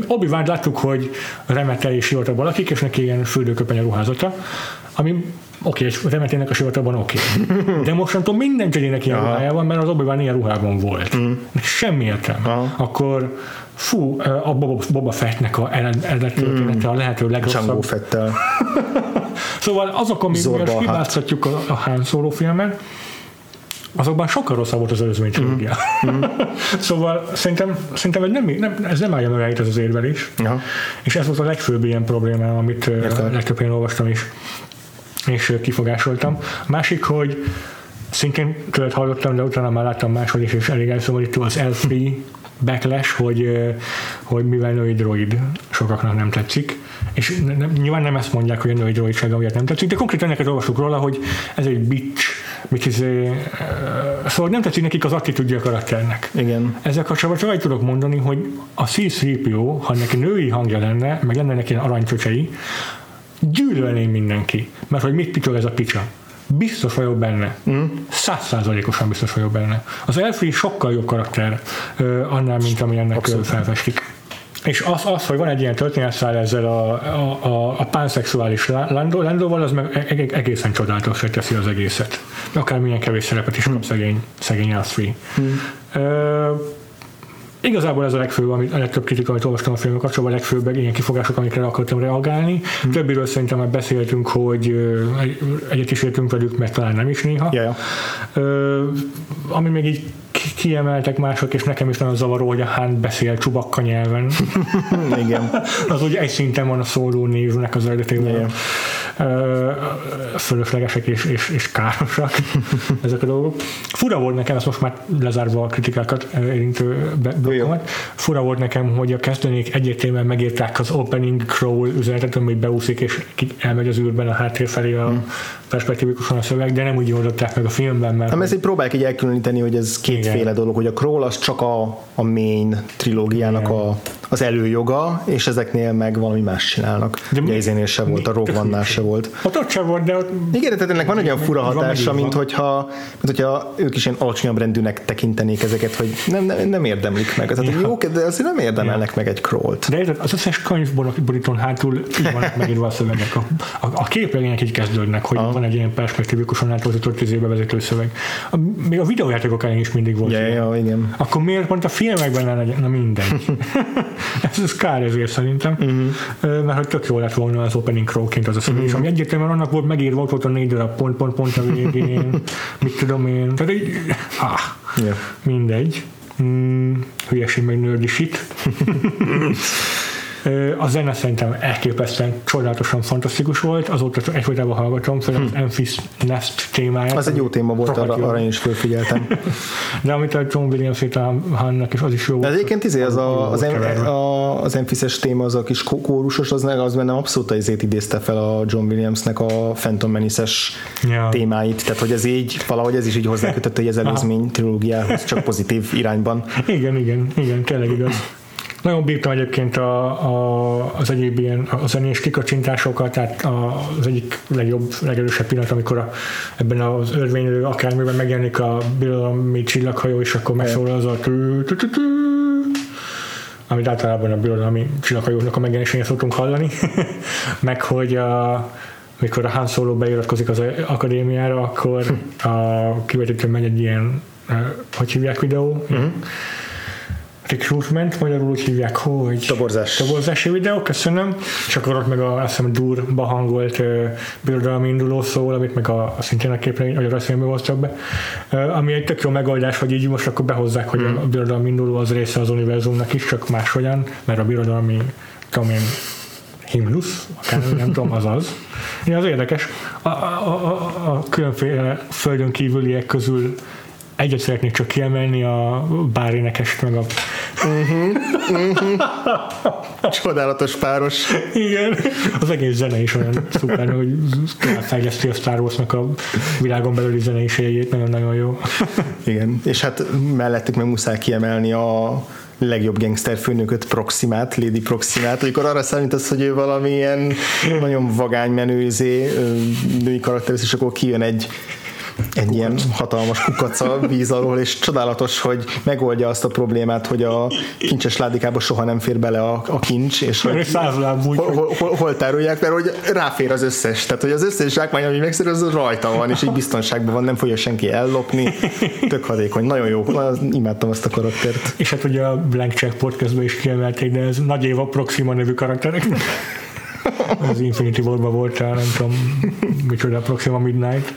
obi láttuk, hogy remete és sivatagban lakik, és neki ilyen fürdőköpeny a ruházata, ami oké, és remetének a sivatagban oké. De mostantól minden Jedinek ilyen Aha. ruhája van, mert az obi ilyen ruhában volt. Semmi értelme. Aha. Akkor fú, a Boba, Boba Fettnek a ered- eredeti története a lehető Django legrosszabb. Fettel. Szóval azok, amik Zorba a hát. hibáztatjuk a, a Han Solo filmet, azokban sokkal rosszabb volt az előzmény trilógia. Mm. szóval szerintem, szerintem ez nem, nem, ez nem állja meg ez az érvelés. Aha. És ez volt a legfőbb ilyen problémám, amit Értem. legtöbb helyen olvastam is, és kifogásoltam. Másik, hogy szintén tőled hallottam, de utána már láttam máshol is, és elég elszomorító az L3 backlash, hogy, hogy mivel női droid sokaknak nem tetszik, és ne- nem, nyilván nem ezt mondják, hogy a női droidsága miatt nem tetszik, de konkrétan neked olvasok róla, hogy ez egy bitch, mit izé, ö, szóval nem tetszik nekik az attitűdje a karakternek. Igen. Ezzel kapcsolatban csak annyit tudok mondani, hogy a C-3PO, ha neki női hangja lenne, meg lenne neki ilyen aranycsöcsei, gyűlölném mindenki. Mert hogy mit pitol ez a picsa. Biztos vagyok benne. Százszázalékosan biztos vagyok benne. Az Elfree sokkal jobb karakter annál, mint ami ennek Abszolút. felfestik. És az, az, hogy van egy ilyen történetszál ezzel a, a, a, a pánszexuális Landóval, az meg e- e- egészen csodálatos teszi az egészet. Akármilyen kevés szerepet is kap szegény, szegény Elfree. Ö, Igazából ez a legfőbb, amit, a legtöbb kritika, amit olvastam a filmek kapcsolatban, a legfőbb ilyen kifogások, amikre akartam reagálni. Hmm. Többiről szerintem már beszéltünk, hogy egyet is értünk velük, mert talán nem is néha. Ja, ja. Ö, ami még így ki- kiemeltek mások, és nekem is nagyon zavaró, hogy a Han beszél csubakka nyelven. Igen. az ugye egy szinten van a szóló névnek az eredetében. Igen. Fölöslegesek és, és, és károsak ezek a dolgok. Fura volt nekem, ezt most már lezárva a kritikákat érintő blokkomat, fura volt nekem, hogy a kezdőnék egyértelműen megírták az opening crawl üzenetet, ami beúszik és elmegy az űrben a háttér felé a perspektívikusan a szöveg, de nem úgy oldották meg a filmben, mert Nem, ezért próbálják így elkülöníteni, hogy ez kétféle Igen. dolog, hogy a Crawl az csak a, a main trilógiának a, az előjoga, és ezeknél meg valami más csinálnak. De Ugye izénél se volt, a Rogue se volt. Ott ott sem volt, de ott... Igen, tehát ennek van egy olyan fura hatása, mint hogyha, mint hogyha ők is ilyen alacsonyabb rendűnek tekintenék ezeket, hogy nem, nem, nem érdemlik meg. Tehát ja. jók, de azért nem érdemelnek ja. meg egy crawlt. De az összes könyvborítón hátul így vannak megírva a szövegek. A, a, a képregények így kezdődnek, hogy ah. van egy ilyen perspektívikusan átoltott tízébe vezető szöveg. A, még a videójátékok ellen is mindig volt. Ja, ja, igen. Akkor miért pont a filmekben ne legyen? Na mindegy. ez, ez kár ezért szerintem. Uh-huh. Mert hogy tök jó lett volna az opening crowként az a szöveg, uh-huh. ami egyértelműen annak volt megírva, ott volt a négy darab pont, pont, pont a végén, mit tudom én. Tehát így, ah, yeah. mindegy. Mm, hülyeség meg nördi shit. A zene szerintem elképesztően csodálatosan fantasztikus volt, azóta egyfolytában hallgatom, főleg az Memphis Nest témáját. Az egy jó téma volt, arra, arra én is fölfigyeltem. De amit a John Williams Hannak, és az is jó. De egyébként izé, az, a, az, a, az Memphis-es téma, az a kis kórusos, az, az bennem abszolút izét idézte fel a John Williamsnek a Phantom Menace-es témáit, tehát hogy ez így, valahogy ez is így hozzákötötte az előzmény trilógiához, csak pozitív irányban. Igen, igen, igen, tényleg igaz. Nagyon bírtam egyébként a, a, az egyéb ilyen a zenés kikacsintásokat, tehát az egyik legjobb, legerősebb pillanat, amikor a, ebben az örvénylő akármiben megjelenik a birodalmi csillaghajó, és akkor megszólal az a tű, tű, tű, tű, amit általában a birodalmi csillaghajóknak a megjelenésén szoktunk hallani, meg hogy a, mikor a Han Solo beiratkozik az akadémiára, akkor a kivetítőn megy egy ilyen, hogy hívják videó, uh-huh recruitment, magyarul úgy hívják, hogy Toborzás. toborzási videó, köszönöm, és akkor ott meg a, azt hiszem, durba hangolt uh, birodalmi induló szól, amit meg a, a szintén a képregény, vagy a rajzfilmbe hoztak be, uh, ami egy tök jó megoldás, hogy így most akkor behozzák, hogy hmm. a birodalmi induló az része az univerzumnak is, csak máshogyan, mert a birodalmi, tudom én, himnusz, akár nem tudom, az az. Ja, az érdekes. A, a, a, a különféle földön kívüliek közül egyet szeretnék csak kiemelni, a bárénekest meg a Uh-huh, uh-huh. Csodálatos páros. Igen. Az egész zene is olyan szuper, hogy fejleszti a Star Wars-nak a világon belüli zeneiségét, nagyon-nagyon jó. Igen, és hát mellettük meg muszáj kiemelni a legjobb gangster főnököt, Proximát, Lady Proximát, amikor arra számítasz, hogy ő valamilyen nagyon vagány menőzé női karakter, és akkor kijön egy egy ilyen hatalmas kukaca víz alól, és csodálatos, hogy megoldja azt a problémát, hogy a kincses ládikába soha nem fér bele a, a kincs, és hogy hol, hol, hol, hol tárolják, mert hogy ráfér az összes, tehát hogy az összes zsákmány, ami megszerű, az rajta van, és így biztonságban van, nem fogja senki ellopni, tök hadékony, nagyon jó, imádtam azt a karaktert. És hát ugye a Blank Check podcastban is kiemelték, de ez Nagy Éva Proxima nevű karakterek az Infinity War-ban volt rá, nem tudom, micsoda a Proxima Midnight.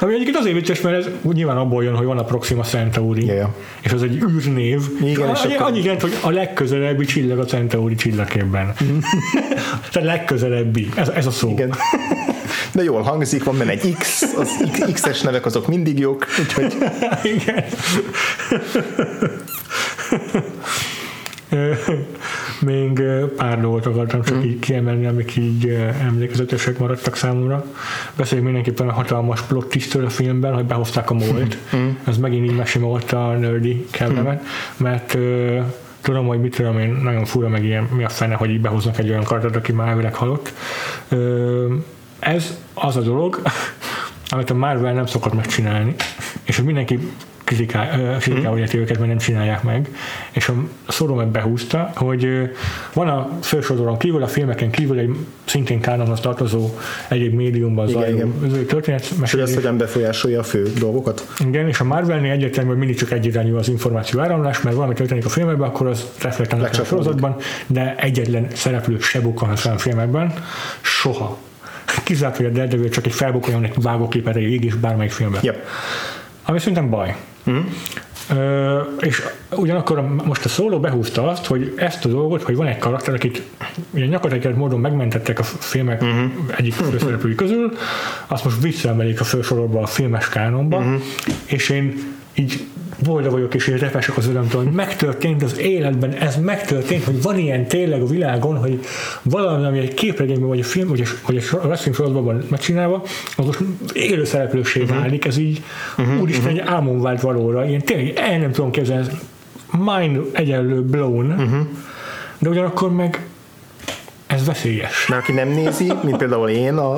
Ami egyébként azért vicces, mert ez nyilván abból jön, hogy van a Proxima Centauri, yeah. és az egy űrnév. Igen, és akkor... annyi jelent, hogy a legközelebbi csillag a Centauri csillagképben. Tehát legközelebbi, ez, ez a szó. Igen. De jól hangzik, van benne egy X, az X-es nevek azok mindig jók, úgyhogy... Igen. Még pár dolgot akartam csak mm. így kiemelni, amik így emlékezetesek maradtak számomra. Beszéljünk mindenképpen a hatalmas plot twistről a filmben, hogy behozták a molt. Mm. Ez megint így mesimolta a nerdy kellemet, mm. mert tudom, hogy mit tudom én, nagyon fura meg ilyen, mi a fene, hogy így behoznak egy olyan karaktert, aki már elvileg halott. Ez az a dolog, amit a Marvel nem szokott megcsinálni, és hogy mindenki kritikával mm. őket, mert nem csinálják meg. És a Szoró meg behúzta, hogy van a fősorozaton kívül, a filmeken kívül egy szintén kánonhoz tartozó egyéb médiumban igen, zajló igen. történet. És hogy azt hogyan befolyásolja a fő dolgokat? Igen, és a Marvelnél egyértelmű, hogy mindig csak egyirányú az információ áramlás, mert valami történik a filmekben, akkor az reflektál a sorozatban, de egyetlen szereplő se bukkan a filmekben, soha. Kizárt, hogy a Daredevil csak egy felbukkanjon egy vágókép erejéig is bármelyik filmben. Yep. Ami szerintem baj. Mm. Ö, és ugyanakkor most a szóló behúzta azt, hogy ezt a dolgot, hogy van egy karakter, akit ilyen nyakategyet módon megmentettek a filmek uh-huh. egyik főszereplői közül, azt most visszaemelik a fősorolba a filmes kánonba, uh-huh. és én így boldog vagyok, és én repesek az örömtől, hogy megtörtént az életben, ez megtörtént, hogy van ilyen tényleg a világon, hogy valami, ami egy képregényben, vagy a film, vagy a, vagy a wrestling sorozatban megcsinálva, az most élő szereplőség uh-huh. válik, ez így uh-huh. úristen, uh-huh. egy álmom vált valóra, ilyen tényleg el nem tudom képzelni, mind egyenlő blown, uh-huh de ugyanakkor meg ez veszélyes. Mert aki nem nézi, mint például én a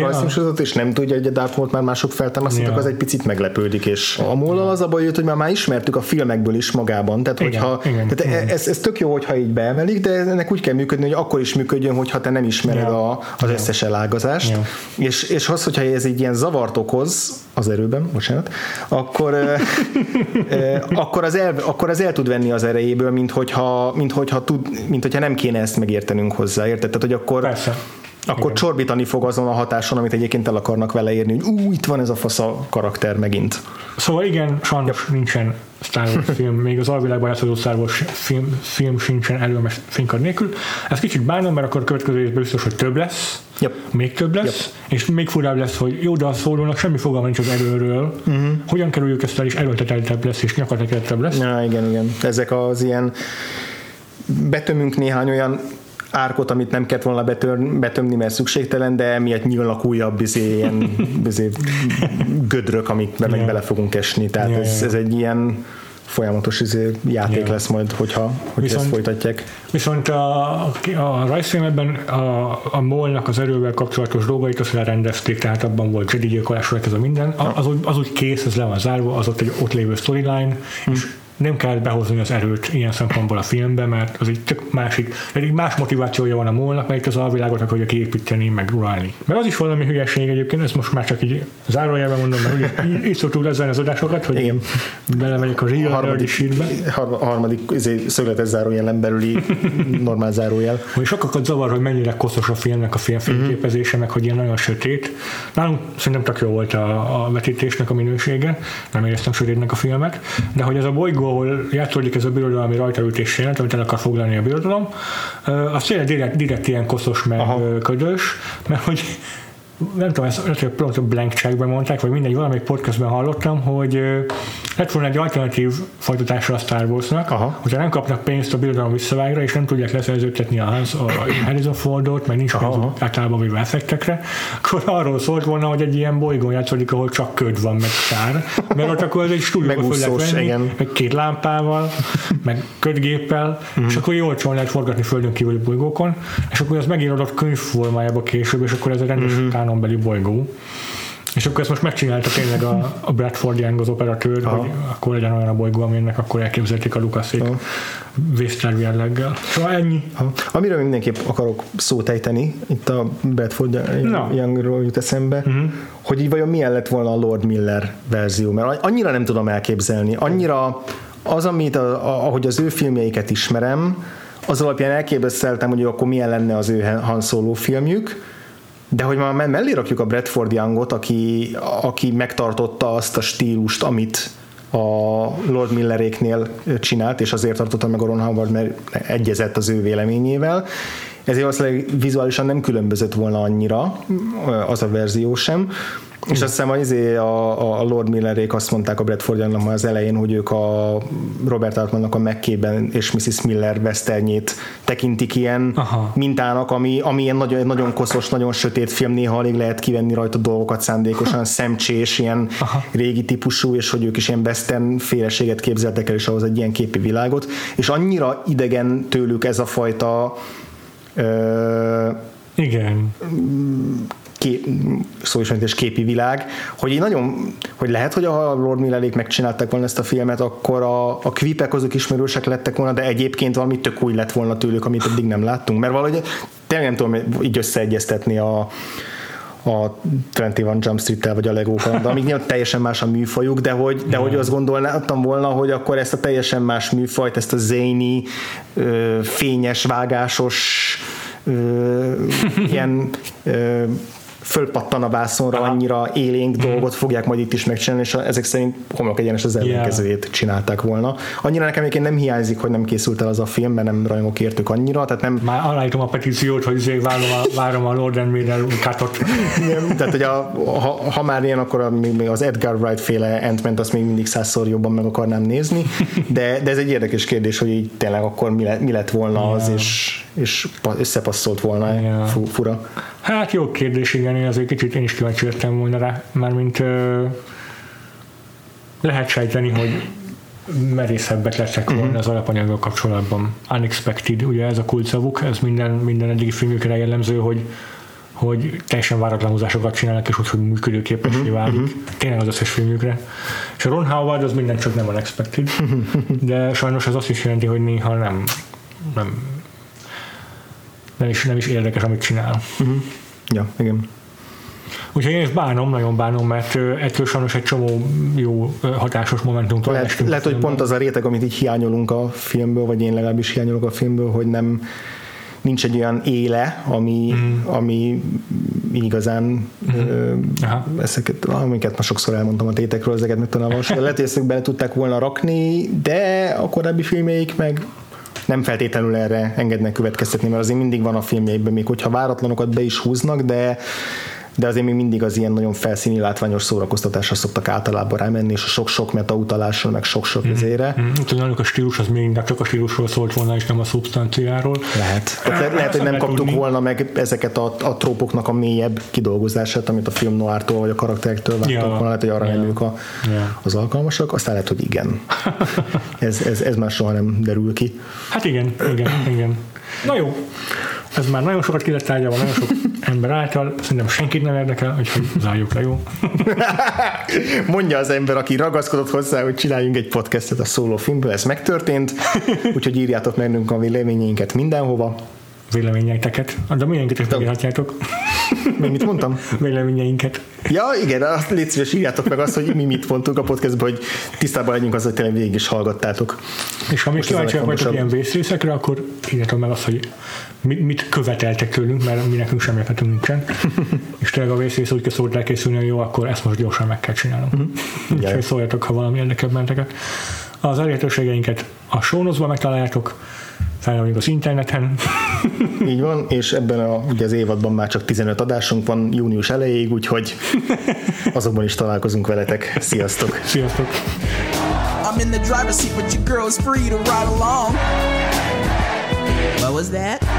rajzfilmsorozatot, és nem tudja, hogy a Dark World már mások feltámasztottak, Ja. az egy picit meglepődik, és a múlva az a baj, jött, hogy már, már ismertük a filmekből is magában, tehát Igen, hogyha, igen, tehát igen. Ez, ez tök jó, hogyha így beemelik, de ennek úgy kell működni, hogy akkor is működjön, hogyha te nem ismered Ja. a, az összes elágazást, Ja. és, és az, hogyha ez egy ilyen zavart okoz az erőben, bocsánat, akkor, ö, akkor, az el, akkor az el tud venni az erejéből, mint hogyha, mint hogyha, tud, mint hogyha nem kéne ezt megértenünk hozzá, érted? Tehát, hogy akkor, Persze. Akkor Igen. csorbítani fog azon a hatáson, amit egyébként el akarnak vele érni, hogy ú, itt van ez a fasz a karakter megint. Szóval igen, sajnos nincsen Star Wars film, még az alvilágban játszódó Star Wars film, film sincsen előmes fénykard nélkül. Ez kicsit bánom, mert akkor a következő évben biztos, hogy több lesz, Yep. még több lesz, és még furább lesz, hogy jó, de a szólónak semmi fogalma nincs az erőről, uh-huh. hogyan kerüljük ezt el, és erőlteteltebb lesz, és nyakateteltebb lesz. Ja, igen, igen. Ezek az ilyen betömünk néhány olyan árkot, amit nem kellett volna betör, betömni, mert szükségtelen, de emiatt nyílnak újabb izé, ilyen izé, gödrök, amikbe meg Ja. bele fogunk esni. Tehát Ja, ez, ez egy ilyen folyamatos izé, játék Ja. lesz majd, hogyha, hogy ezt Viszont- folytatják. Viszont a, a rajzfilmekben a, a molnak az erővel kapcsolatos dolgait azt lerendezték, tehát abban volt Jedi gyilkolások, ez a minden. A- Az, úgy- az úgy kész, ez le van zárva, az ott egy ott lévő storyline, és nem kell behozni az erőt ilyen szempontból a filmbe, mert az egy tök másik, egy más motivációja van a molnak, mert az alvilágot akarja kiépíteni, meg uralni. Mert az is valami hülyeség egyébként, ezt most már csak így zárójelben mondom, mert ugye így, így szoktuk lezárni az adásokat, hogy Igen. belemegyek a real harmadik, shitbe. har- harmadik izé, szögletes zárójelen belüli normál zárójel. hogy sokakat zavar, hogy mennyire koszos a filmnek a film fényképezése, meg hogy ilyen nagyon sötét. Nálunk szerintem tök jó volt a, a vetítésnek a minősége, nem éreztem sötétnek a filmet, de hogy ez a bolygó, ahol játszódik ez a birodalmi rajtaütés jelent, amit el akar foglalni a birodalom, az tényleg direkt, direkt ilyen koszos, meg Aha. ködös, mert hogy nem tudom, ezt lehet, hogy pont a blank checkben mondták, vagy mindegy, valamelyik podcastben hallottam, hogy lett volna egy alternatív folytatása a Star Wars-nak, Aha. hogyha nem kapnak pénzt a birodalom visszavágra, és nem tudják leszerződtetni a, Hans, a Harrison Fordot, meg nincs pénz általában véve effektekre, akkor arról szólt volna, hogy egy ilyen bolygón játszódik, ahol csak köd van, meg sár, mert ott akkor ez egy stúdióba föl lehet venni, igen. meg két lámpával, meg ködgéppel, és akkor jól lehet forgatni földön kívüli bolygókon, és akkor ez megírodott könyv formájába később, és akkor ez egy rendes kánonbeli bolygó. És akkor ezt most megcsinálta tényleg a, a Bradford Young az operatőr, Aha. hogy akkor legyen olyan a bolygó, aminek akkor elképzelték a Lukasszék Aha. vészterv jelleggel. Szóval ennyi. Ha. Amiről mindenképp akarok szót ejteni, itt a Bradford Na. Youngról jut eszembe, uh-huh. hogy így vajon milyen lett volna a Lord Miller verzió, mert annyira nem tudom elképzelni, annyira az, amit a, a, ahogy az ő filmjeiket ismerem, az alapján elképzeltem, hogy akkor milyen lenne az ő Han Solo filmjük, de hogy már mellé rakjuk a Bradford Youngot, aki, aki megtartotta azt a stílust, amit a Lord Milleréknél csinált, és azért tartotta meg a Ron Howard, mert egyezett az ő véleményével. Ezért valószínűleg vizuálisan nem különbözött volna annyira az a verzió sem. És azt hiszem, izé a, a Lord Millerék azt mondták a Bradford Youngnak már az elején, hogy ők a Robert Altmannak a McKay-ben és Mrs. Miller westernjét tekintik ilyen Aha. mintának, ami, ami ilyen nagyon, nagyon koszos, nagyon sötét film, néha alig lehet kivenni rajta dolgokat szándékosan, szemcsés, ilyen Aha. régi típusú, és hogy ők is ilyen western féleséget képzeltek el, és ahhoz egy ilyen képi világot, és annyira idegen tőlük ez a fajta ö, Igen. kép, szó is és képi világ, hogy így nagyon, hogy lehet, hogy a Lord Millerék megcsinálták volna ezt a filmet, akkor a, a kvipek azok ismerősek lettek volna, de egyébként valami tök új lett volna tőlük, amit eddig nem láttunk, mert valahogy tényleg nem tudom így összeegyeztetni a a 21 Jump Street-tel vagy a Lego de amíg nyilván teljesen más a műfajuk, de hogy, de hogy azt gondoltam volna, hogy akkor ezt a teljesen más műfajt, ezt a zéni, fényes, vágásos, ilyen fölpattan a vászonra, annyira élénk dolgot fogják majd itt is megcsinálni, és ezek szerint homlok egyenes az ellenkezőjét csinálták volna. Annyira nekem egyébként nem hiányzik, hogy nem készült el az a film, mert nem rajongok értük annyira, tehát nem, Már aláítom a petíciót, hogy azért várom a, várom a Lord and Vader katot. Igen, tehát, hogy a, ha, ha, már ilyen, akkor a, még az Edgar Wright féle ant azt még mindig százszor jobban meg akarnám nézni, de, de ez egy érdekes kérdés, hogy így tényleg akkor mi, le, mi lett volna az, és, és pa- összepasszolt volna fu, fura. Hát jó kérdés, igen, én azért kicsit én is kíváncsi lettem volna rá, mármint ö, lehet sejteni, hogy merészebbek lettek volna uh-huh. az alapanyaggal kapcsolatban. Unexpected, ugye ez a kulcsszavuk, ez minden, minden eddigi filmjükre jellemző, hogy hogy teljesen váratlan húzásokat csinálnak, és úgy, hogy működőképesé uh-huh, válik. Uh-huh. Tényleg az összes filmjükre. És a Ron Howard az minden csak nem unexpected, de sajnos ez azt is jelenti, hogy néha nem, nem, nem is, nem is érdekes, amit csinál. Uh-huh. Ja, igen. Úgyhogy én is bánom, nagyon bánom, mert ettől sajnos egy csomó jó, hatásos momentumtól lehet, lehet, hogy pont az a réteg, amit így hiányolunk a filmből, vagy én legalábbis hiányolok a filmből, hogy nem nincs egy olyan éle, ami, mm. ami igazán mm. ö, ezeket, amiket ma sokszor elmondtam a tétekről, ezeket meg most lehet, hogy ezt bele tudták volna rakni, de a korábbi filmjeik meg nem feltétlenül erre engednek következtetni, mert azért mindig van a filmjeikben, még hogyha váratlanokat be is húznak, de de azért még mindig az ilyen nagyon felszíni látványos szórakoztatásra szoktak általában rámenni, és a sok-sok meta utalásra, meg sok-sok mm. ezére. Mm. Tudom, a stílus az még csak a stílusról szólt volna, és nem a szubstanciáról. Lehet. Tehát le, lehet, hogy nem kaptuk tudni. volna meg ezeket a, a trópoknak a mélyebb kidolgozását, amit a film noártól vagy a karakterektől vártak ja. volna, lehet, hogy arra ja. nem ők a, ja. az alkalmasak, aztán lehet, hogy igen. ez, ez, ez már soha nem derül ki. Hát igen, igen, igen. Na jó, ez már nagyon sokat ki lett tárgyalva, nagyon sok ember által, szerintem senkit nem érdekel, úgyhogy zárjuk le, jó? Mondja az ember, aki ragaszkodott hozzá, hogy csináljunk egy podcastet a szóló filmből, ez megtörtént, úgyhogy írjátok meg a véleményeinket mindenhova véleményeiteket, de milyenket is megírhatjátok. Még mit mondtam? Véleményeinket. Ja, igen, azt légy szíves, írjátok meg azt, hogy mi mit mondtunk a podcastban, hogy tisztában legyünk az, hogy tényleg végig is hallgattátok. És ha még kíváncsiak vagytok ilyen vészrészekre, akkor írjátok meg azt, hogy mit követeltek tőlünk, mert mi nekünk semmi ötletünk nincsen. és tényleg a vészrész úgy szólt elkészülni, hogy jó, akkor ezt most gyorsan meg kell csinálnom. Mm-hmm. Úgyhogy szóljatok, ha valami érdekebb menteket. Az elérhetőségeinket a sónozban megtaláljátok, felrakjuk az interneten. Így van, és ebben a, ugye az évadban már csak 15 adásunk van június elejéig, úgyhogy azokban is találkozunk veletek. Sziasztok! Sziasztok! I'm in the driver's seat, but your girl's free to ride along. What was that?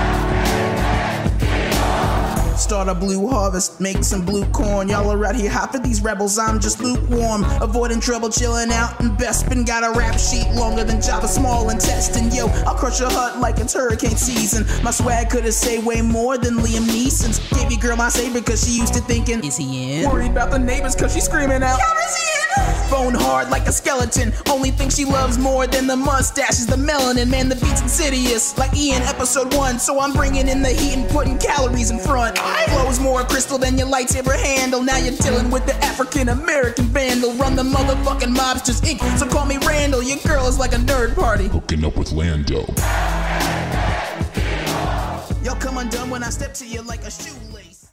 Start a blue harvest, make some blue corn. Y'all are out here hot for these rebels, I'm just lukewarm. Avoiding trouble, chilling out in Bespin. Got a rap sheet longer than Java Small intestine. Yo, I'll crush your hut like it's hurricane season. My swag could've say way more than Liam Neeson's. Gave your girl my saber cause she used to thinking, Is he in? Worried about the neighbors cause she's screaming out, Bone hard like a skeleton. Only thing she loves more than the mustache is the melanin. Man, the beat's insidious, like Ian episode one. So I'm bringing in the heat and putting calories in front. Flows more crystal than your lightsaber handle. Now you're dealing with the African American vandal. Run the motherfucking mobsters just ink. So call me Randall. Your girl is like a nerd party. Hooking up with Lando. Y'all come undone when I step to you like a shoe.